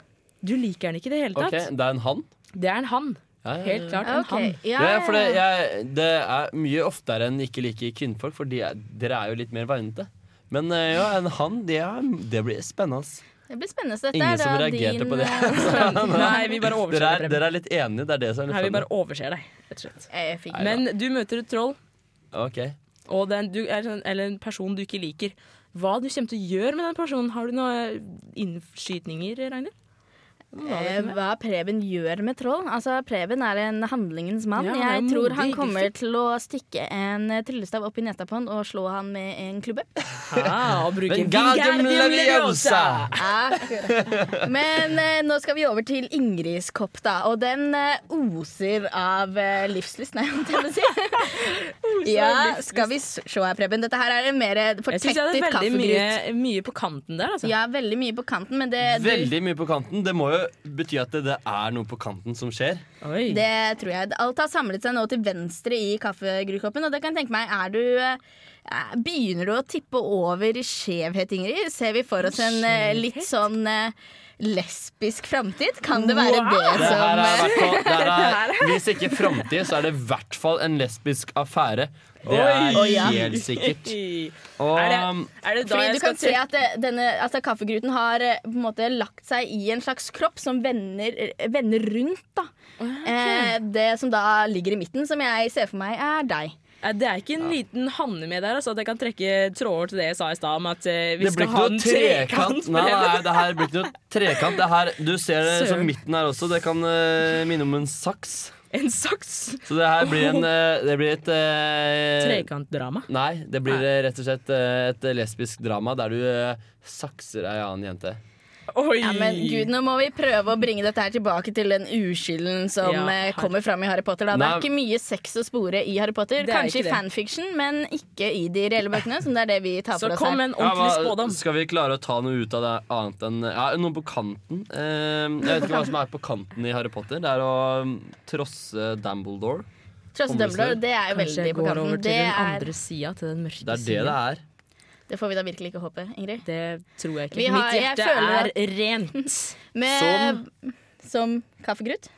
Du liker den ikke i det hele tatt. tatt. det er en han? Det er en han. Ja, ja, ja. Helt klart en okay. han. ja, Ja, for det, jeg, det er mye oftere enn ikke liker kvinnfolk, for de er, dere er jo litt mer varmete. Men eh, ja, en han, det, er, det blir spennende. Det blir spennende. Dette Ingen er da som reagerte din, på det. eh, Nei, vi bare overser dere, er, dere er litt enige, det er det som er litt Nei, vi bare overser deg, rett og slett. Men du møter et troll, Ok. og det er du er sånn, eller en person du ikke liker. Hva du kommer til å gjøre med den personen? Har du noen innskytninger, Ragnhild? Hva Eh. Hva Preben gjør med troll? Altså, Preben er en handlingens mann. Ja, jeg tror han kommer til å stikke en eh, tryllestav opp i nesa på han og slå han med en klubbe. Ah, og bruke Wingardium Leviosa! Ja. Men eh, nå skal vi over til Ingrids kopp, da. Og den eh, oser av eh, livslyst, nei, holdt jeg på å si. ja, skal vi se her, Preben. Dette her er en mer Jeg syns jeg er veldig mye, mye på kanten der, altså. Ja, veldig mye på kanten, men det, Veldig mye på kanten. Det må jo bety at det, det er noe på kanten som skjer. Oi. det tror jeg. Alt har samlet seg nå til venstre i kaffegrukoppen, og det kan jeg tenke meg, er du eh, Begynner du å tippe over i skjevhet, Ingrid? Ser vi for oss en eh, litt sånn eh, lesbisk framtid? Kan det være det Det som er det her er, Hvis ikke framtid, så er det i hvert fall en lesbisk affære. Det er Oi. Ja. helt sikkert. Og Er det- Er det da Fordi du kan se at det, denne, altså kaffegruten har eh, på en måte lagt seg i en slags kropp som vender, vender rundt. Da. Eh, det som da ligger i midten, som jeg ser for meg er deg. Eh, Det er ikke en liten hanne med der, altså at jeg kan trekke tråder til det jeg sa i stad om at eh, vi det blir skal ikke ha noe en trekant. trekant. Nei, nei, det her blir ikke noe trekant. Det her, du ser det som midten her også. Det kan uh, minne om en saks. En saks? Så det her blir, en, eh, det blir et eh, Trekantdrama? Nei, det blir nei. rett og slett eh, et lesbisk drama der du eh, sakser ei annen jente. Ja, men gud, Nå må vi prøve å bringe dette her tilbake til den uskylden som Ja, her... kommer fram i Harry Potter. Da. Det er ikke mye sex å spore i Harry Potter. Er Kanskje i fanfiction, men ikke i de reelle bøkene. Som det er det vi tar Så for oss kom en ordentlig spådom Skal vi klare å ta noe ut av det annet enn ja, Noe på kanten? Eh, jeg vet ikke hva som er på kanten i Harry Potter. Det er å mm, trosse Dumbledore. Trosse Dumbledore, det er jo Kanskje veldig jeg på går kanten. over til Det den andre sida, til den mørke Det er det det er. Det får vi da virkelig ikke håpe, Ingrid. Det tror jeg ikke. Vi har- Mitt hjerte føler er rent. Med, som kaffegrut?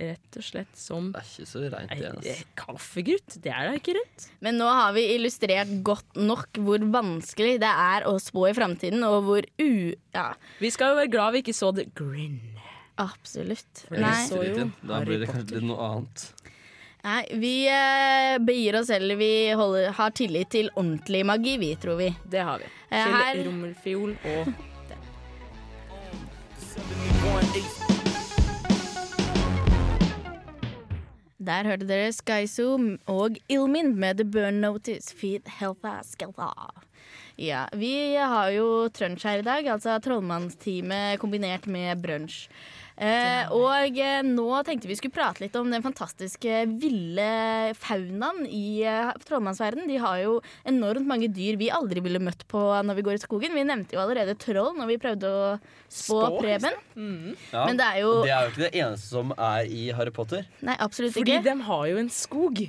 Rett og slett som Det er ikke så rent igjen. Nei, Kaffegrut? Det er da ikke rent. Men nå har vi illustrert godt nok hvor vanskelig det er å spå i framtiden, og hvor u... Ja, Vi skal jo være glad vi ikke så The Grin. absolutt. Nei. så jo Da blir det kanskje noe annet. Nei, vi eh, begir oss selv. vi holder, har tillit til ordentlig magi, vi, tror vi. Det har vi. Eh, Til her- rommelfiol og Der hørte dere Skyzoom og Ilmin med The Burn Notice Feed Health Askelta. Ja, vi har jo trunsj her i dag, altså trollmannsteamet kombinert med brunsj. Eh, og eh, nå tenkte vi skulle prate litt om den fantastiske ville faunaen i eh, trollmannsverden. De har jo enormt mange dyr vi aldri ville møtt på når vi går i skogen. Vi nevnte jo allerede troll når vi prøvde å spå Spå, Preben. Ja, Men det er jo det er jo ikke det eneste som er i Harry Potter. Nei, absolutt Fordi ikke. de har jo en skog.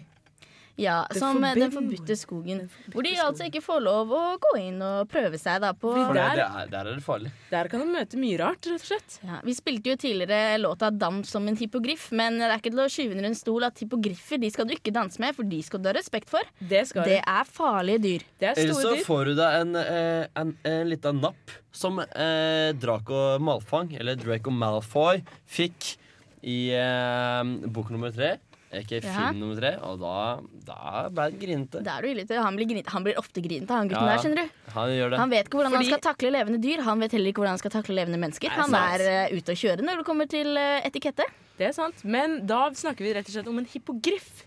Ja, Det som eh, Den forbudte skogen. Hvor de altså ikke får lov å gå inn og prøve seg da på For der, der- er, der er det farlig. Der kan de møte mye rart, rett og slett. Ja, vi spilte jo tidligere låta 'Dans som en hippogriff', men det er ikke til å skyve under en stol at hippogriffer de skal du ikke danse med, for de skal du ha respekt for. Det skal Det er farlige dyr. Det er Eller så får du deg en, en, en, en liten napp som eh, Draco Malfang, eller Draco Malfoy, fikk i eh, bok nummer tre. Ikke Ja. film nummer tre. Og da, da ble han grinete. Da er du ille til. Han han blir ofte grinete, han gutten Ja, der, skjønner du. Han gjør det. Han vet ikke hvordan Fordi- han skal takle levende dyr. Han vet heller ikke hvordan han skal takle levende mennesker. Nei, Han sant. er uh, ute å kjøre når det kommer til uh, etikette. Det er sant. Men da snakker vi rett og slett om en hippogriff.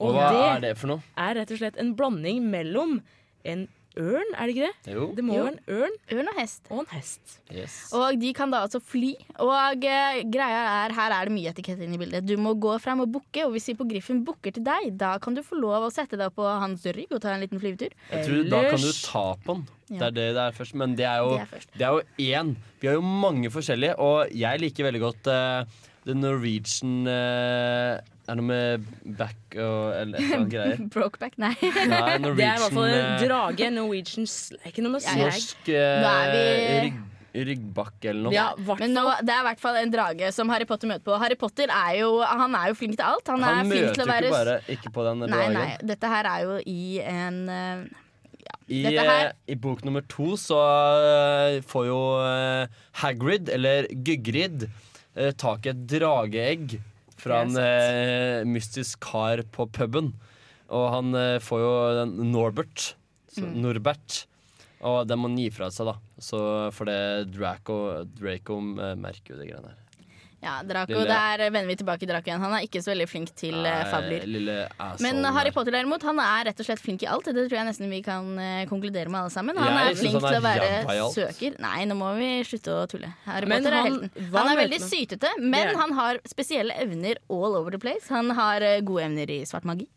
Og hva er det for noe? er rett og slett en blanding mellom en ørn, er det ikke det? Jo. Det må Jo. være en ørn Ørn og hest. og en hest. Yes. Og de kan da altså fly. Og uh, greia er, her er det mye etikett inne i bildet. Du må gå frem og bukke, og hvis hippogriffen bukker til deg, da kan du få lov å sette deg på hans rygg og ta en liten flyvetur. Jeg tror Da kan du ta på den. Ja. Det er det det er først. Men det er jo, Det er det er jo én. Vi har jo mange forskjellige, og jeg liker veldig godt uh, The Norwegian eh, Er det noe med back og eller et eller annet greier? Brokeback, nei. Nei, Det er i hvert fall en eh, drage. Norwegian Ikke noe med slag. Norsk eh, rygg, ryggbakke eller noe. Ja, Men nå, det er i hvert fall en drage som Harry Potter møter på. Harry Potter er jo, han er jo flink til alt. Han, Han er flink møter til å jo være ikke bare ikke på den Nei, dragen. nei. Dette her er jo i en uh... I, Dette her- eh, I bok nummer to så uh, får jo uh, Hagrid, eller Gygrid, uh, tak i et drageegg fra en eh, mystisk kar på puben. Og han eh, får jo den Norbert, så, Mm. Norbert. Og den må han gi fra seg, da. Så for det Draco, Draco eh, merker jo de greiene her. Ja, Draco, Lille- der vender vi tilbake til Draco igjen. Han er ikke så veldig flink til uh, fabler. Nei, asshole Men Harry. Potter derimot, han er rett og slett flink i alt. Det tror jeg nesten vi kan eh, konkludere med alle sammen. Han Jeg er flink han er til å være søker. Nei, nå må vi slutte å tulle. Harry Men Potter er helten. Han er veldig sytete, men yeah. han. han har spesielle evner all over the place. Han har eh, gode evner i svart magi.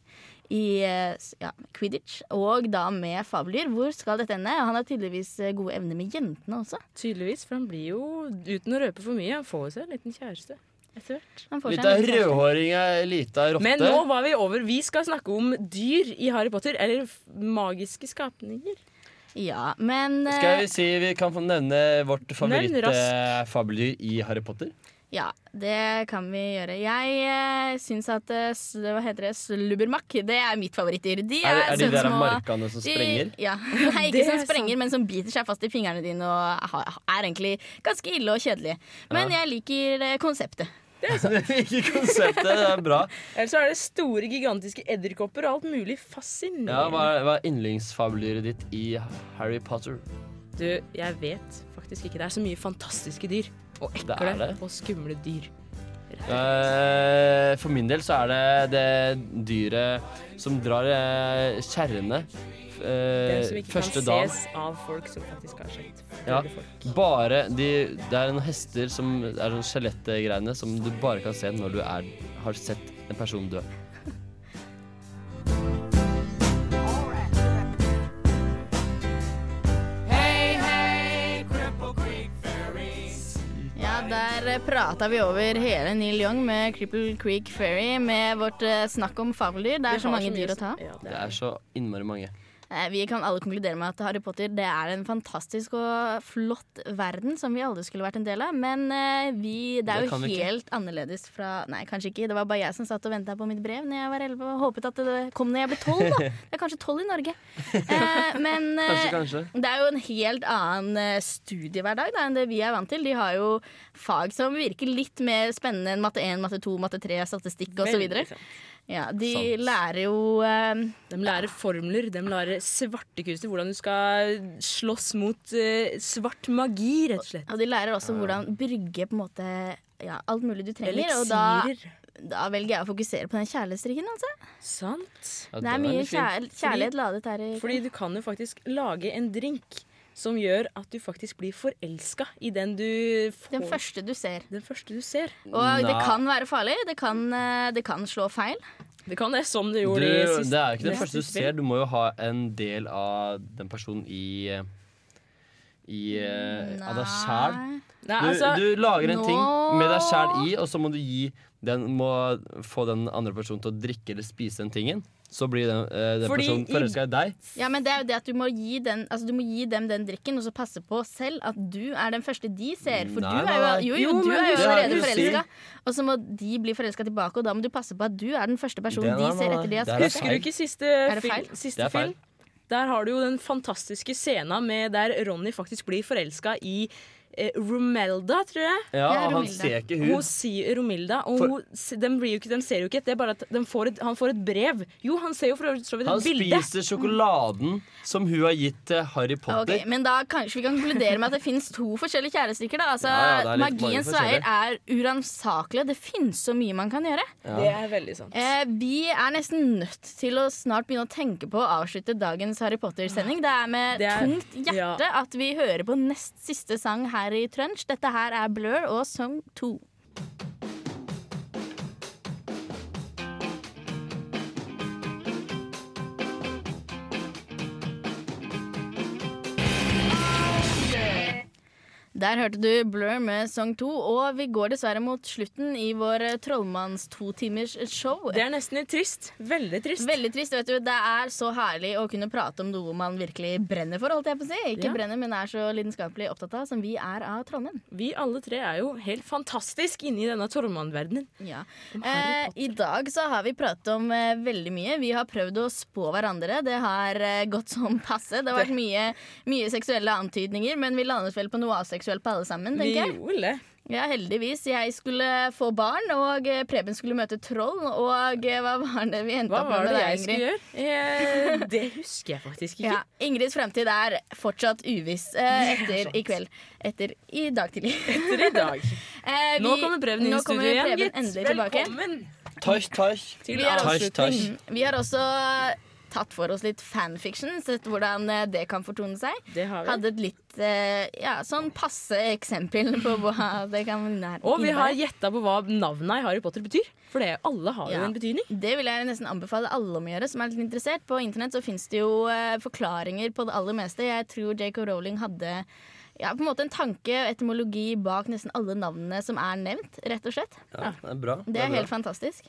I eh, ja, quidditch, og da med fabeldyr. Hvor skal dette ende? Han har tydeligvis eh, gode evner med jentene også. Tydeligvis, for han blir jo, uten å røpe for mye, han får seg en liten kjæreste etter hvert. Kjæreste. rødhåring, ei lita rotte. Men nå var vi over. Vi skal snakke om dyr i Harry Potter, eller magiske skapninger. Ja, men eh, Skal vi si vi kan få nevne vårt favorittfabeldyr i Harry Potter? Ja, det kan vi gjøre. Jeg eh, syns at eh, s- hva heter det, slubbermakk det er mitt favorittdyr. De Er det- er de der små- markene som de- sprenger? Ja. Nei, Det ikke som er sprenger, men som biter seg fast i fingrene dine og ha- er egentlig ganske ille og kjedelige. Men Ja. jeg liker eh, konseptet. Ikke konseptet, det er bra. Eller så er det store, gigantiske edderkopper og alt mulig fascinerende. Ja, hva, er- hva er yndlingsfabeldyret ditt i Harry Potter? Du, jeg vet faktisk ikke. Det er så mye fantastiske dyr. Og ekle det det. og skumle dyr. Eh, for min del så er det det dyret som drar eh, kjerrene eh, Den som ikke første kan dagen. ses av folk som faktisk har sett Ja, bare de, Det er noen hester som er sånn skjelettgreiene som du bare kan se når du er, har sett en person dø. Der prata vi over hele Neil Young med Cripple Creek Ferry med vårt eh, snakk om fabeldyr. Det er så mange dyr å ta. Det er så innmari mange. Eh, Vi kan alle konkludere med at Harry Potter det er en fantastisk og flott verden som vi alle skulle vært en del av. Men eh, vi, det er jo vi ikke. helt annerledes fra Nei, kanskje ikke. Det var bare jeg som satt og venta på mitt brev Når jeg var 11 og håpet at det kom når jeg ble 12. Da. Det er kanskje 12 i Norge. Eh, Men Kanskje, kanskje. det er jo en helt annen eh, studiehverdag da, enn det vi er vant til. De har jo fag som virker litt mer spennende enn matte 1, matte 2, matte 3, statistikk osv. Ja, de Sant. lærer jo eh, De lærer formler, de lærer svartekunster, hvordan du skal slåss mot eh, svart magi, rett og slett. Og de lærer også hvordan brygge på en måte ja, alt mulig du trenger. Og da, da velger jeg å fokusere på den kjærlighetsdrikken. Altså. Sant. Det er mye kjær kjærlighet ladet her. i Fordi du kan jo faktisk lage en drink som gjør at du faktisk blir forelska i den du får. Den første du ser. Den første du ser. Og det kan være farlig. Det kan, eh, det kan slå feil. Det kan det, som det Du, gjorde i siste det er jo ikke den første du ser. Du må jo ha en del av den personen i i uh, av deg sjæl. Du, altså, du lager en ting med deg sjæl i, og så må du gi den, må få den andre personen til å drikke eller spise den tingen. Så blir den, uh, den Fordi personen forelska i deg. Ja, men det er jo det at du må gi, den, altså du må gi dem den drikken, og så passe på selv at du er den første de ser. For Nei, du er jo, jo, jo, Jo, du er jo er allerede forelska. Og så må de bli forelska tilbake, og da må du passe på at du er den første personen Det- nei, de ser etter de har det spist. Husker du ikke siste, Er det feil? siste Det er feil. film? Der har du jo den fantastiske scena med der Ronny faktisk blir forelska i Romelda, tror jeg. Ja, Ja, han ser ikke hun. Hun sier Romilda, og For- hun, de, blir jo ikke, de ser jo ikke et, det er bare at de får et, han får et brev. Jo, han ser jo for så vidt Han et bilde. spiser sjokoladen som hun har gitt til Harry Potter. Okay, men da kanskje vi kan konkludere med at det finnes to forskjellige kjærestestykker. Da. Altså, Ja, magiens veier er uransakelige. Det finnes så mye man kan gjøre. Ja. Det er veldig sant. Eh, vi er nesten nødt til å snart begynne å tenke på å avslutte dagens Harry Potter-sending. Det er med Det er- tungt hjerte at vi hører på nest siste sang her i Trunch. Dette her er Blur og Song 2. Der hørte du Blur med Song 2, og vi går dessverre mot slutten i vår Trollmanns totimers show. Det er nesten litt trist. Veldig trist. Veldig trist, vet du. Det er så herlig å kunne prate om noe man virkelig brenner for, holdt jeg på å si. Ikke Ja. brenner, men er så lidenskapelig opptatt av, som vi er av trollmenn. Vi alle tre er jo helt fantastisk inne i denne trollmannverdenen. Ja. Eh, I dag så har vi pratet om eh, veldig mye. Vi har prøvd å spå hverandre. Det har eh, gått som passe. Det har vært mye, mye seksuelle antydninger, men vi landet vel på noe aseksuelt på alle sammen, Vi tenker jeg. gjorde det. Ja, heldigvis. Jeg skulle få barn, og eh, Preben skulle møte troll. Og eh, hva var det vi endte Hva opp med Hva var det jeg skulle gjøre? Eh, det husker jeg faktisk ikke. Ja, Ingrids fremtid er fortsatt uviss eh, etter i kveld. Etter i dag tidlig. Etter i dag. Eh, Nå kommer Preben inn i studio igjen, gitt. tilbake. Velkommen. Vi Tasj, tasj. Mm, vi har også tatt for oss litt fanfiction, sett hvordan eh, det kan fortone seg. Det har vi. Hadde et litt eh, ja, sånn passe eksempel på hva det kan innebære. Og vi har gjetta på hva navnet i Harry Potter betyr. For det, alle har jo Ja. en betydning. Det vil jeg nesten anbefale alle om å gjøre som er litt interessert. På internett så fins det jo eh, forklaringer på det aller meste. Jeg tror J.K. Rowling hadde ja, på en måte en tanke og etymologi bak nesten alle navnene som er nevnt, rett og slett. Ja, det er bra. Det er bra. helt fantastisk.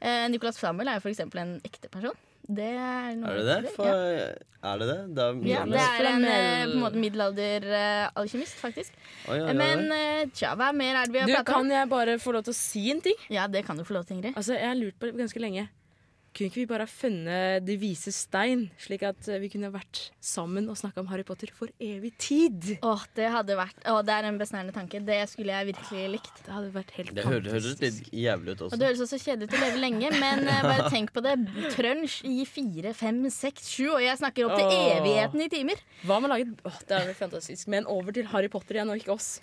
Eh, Nicolas Flamel er jo for eksempel en ekte person. Det er noe Er det det? For, ja. er det det? Da, Ja, det er en eh, på en måte middelalderalkymist, faktisk. Oh, ja. Men eh, tja, hva mer er det vi har prata om? kan jeg bare få lov til å si en ting? Ja, det kan du få lov til, Ingrid. Altså, Jeg har lurt på det ganske lenge. Kunne ikke vi bare ha funnet De vise stein, slik at eh, vi kunne vært sammen og snakka om Harry Potter for evig tid? Åh, det hadde vært Åh, det er en besnærende tanke. Det skulle jeg virkelig likt. Det hadde vært helt Det høres, høres litt jævlig ut Og også. det høres også kjedelig ut å leve lenge, men eh, bare tenk på det. Trunch i fire, fem, seks, sju, og jeg snakker opp til Åh. evigheten i timer. Hva med å lage Åh, Det er vel fantastisk. Men over til Harry Potter igjen, og ikke oss.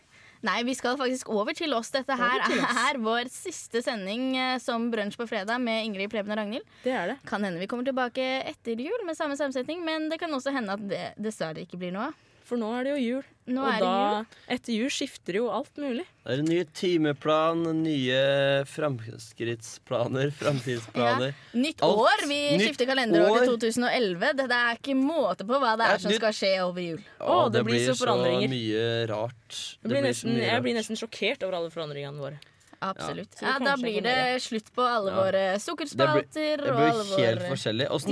Nei, vi skal faktisk over til oss. Dette her til oss. er vår siste sending eh, som Brunsj på fredag med Ingrid, Preben og Ragnhild. Det er det. Kan hende vi kommer tilbake etter jul med samme sammensetning, men det kan også hende at det dessverre ikke blir noe av. For nå er det jo jul. Nå og er det da, jul. etter jul skifter jo alt mulig. Det er en ny timeplan, nye framskrittsplaner, framtidsplaner. Nytt Alt år! Vi nytt skifter kalenderår år. til 2011. Det, det er ikke måte på hva det Det er som nytt- skal skje over jul. Å, det blir så forandringer. mye rart. Jeg blir, nesten, jeg blir nesten sjokkert over alle forandringene våre. Absolutt. Ja, Ja, da blir det slutt på alle Ja. våre Det blir, sukkerspalter det og blir alle helt våre forskjellig. Åssen,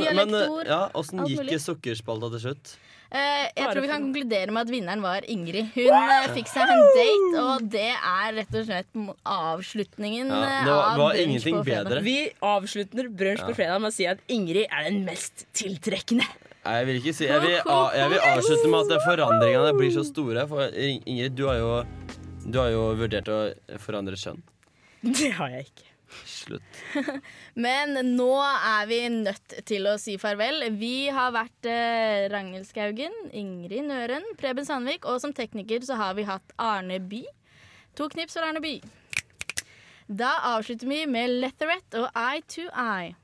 ja, gikk sukkerspalta til slutt? Eh, jeg tror vi kan konkludere med at vinneren var Ingrid. Hun eh, fikk seg en date, og det er rett og slett avslutningen Ja, eh, det var- av var Brunsj ingenting på fredag. bedre. Vi avslutter brunsj Ja. på fredag med å si at Ingrid er den mest tiltrekkende. Nei, Jeg vil ikke si Jeg vil, jeg vil avslutte med at forandringene blir så store. For Ingrid, du har jo, du har jo vurdert å forandre kjønn. Det har jeg ikke. Slutt. Men nå er vi nødt til å si farvel. Vi har vært eh, Ragnhild Skaugen, Ingrid Nøren, Preben Sandvik, og som tekniker så har vi hatt Arne By. To knips for Arne By. Da avslutter vi med Letherette og Eye to Eye.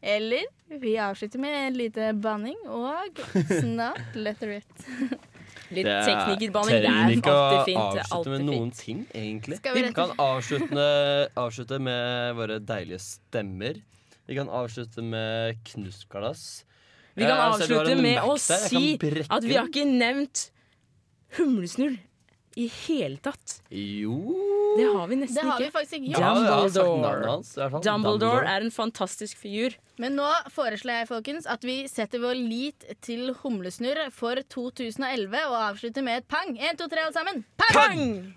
Eller vi avslutter med en lite banning og snart Letherette. Litt Det er- teknikerbanning, det trenger er ikke å alltid er avslutte med noen ting, egentlig. Skal vi Vi kan avslutte, avslutte med våre deilige stemmer. Vi kan avslutte med knusglass. Vi kan du har avslutte med å si at vi har ikke nevnt humlesnurr i hele tatt. Jo Det har vi nesten Det har vi ikke. faktisk ikke gjort. Ja, jeg har sagt Dumbledore. hans, i hvert fall. Dumbledore Dumbledore. er en fantastisk figur. Men nå foreslår jeg folkens, at vi setter vår lit til humlesnurr for 2011 og avslutter med et pang. Én, to, tre, alle sammen. Pang! Pang!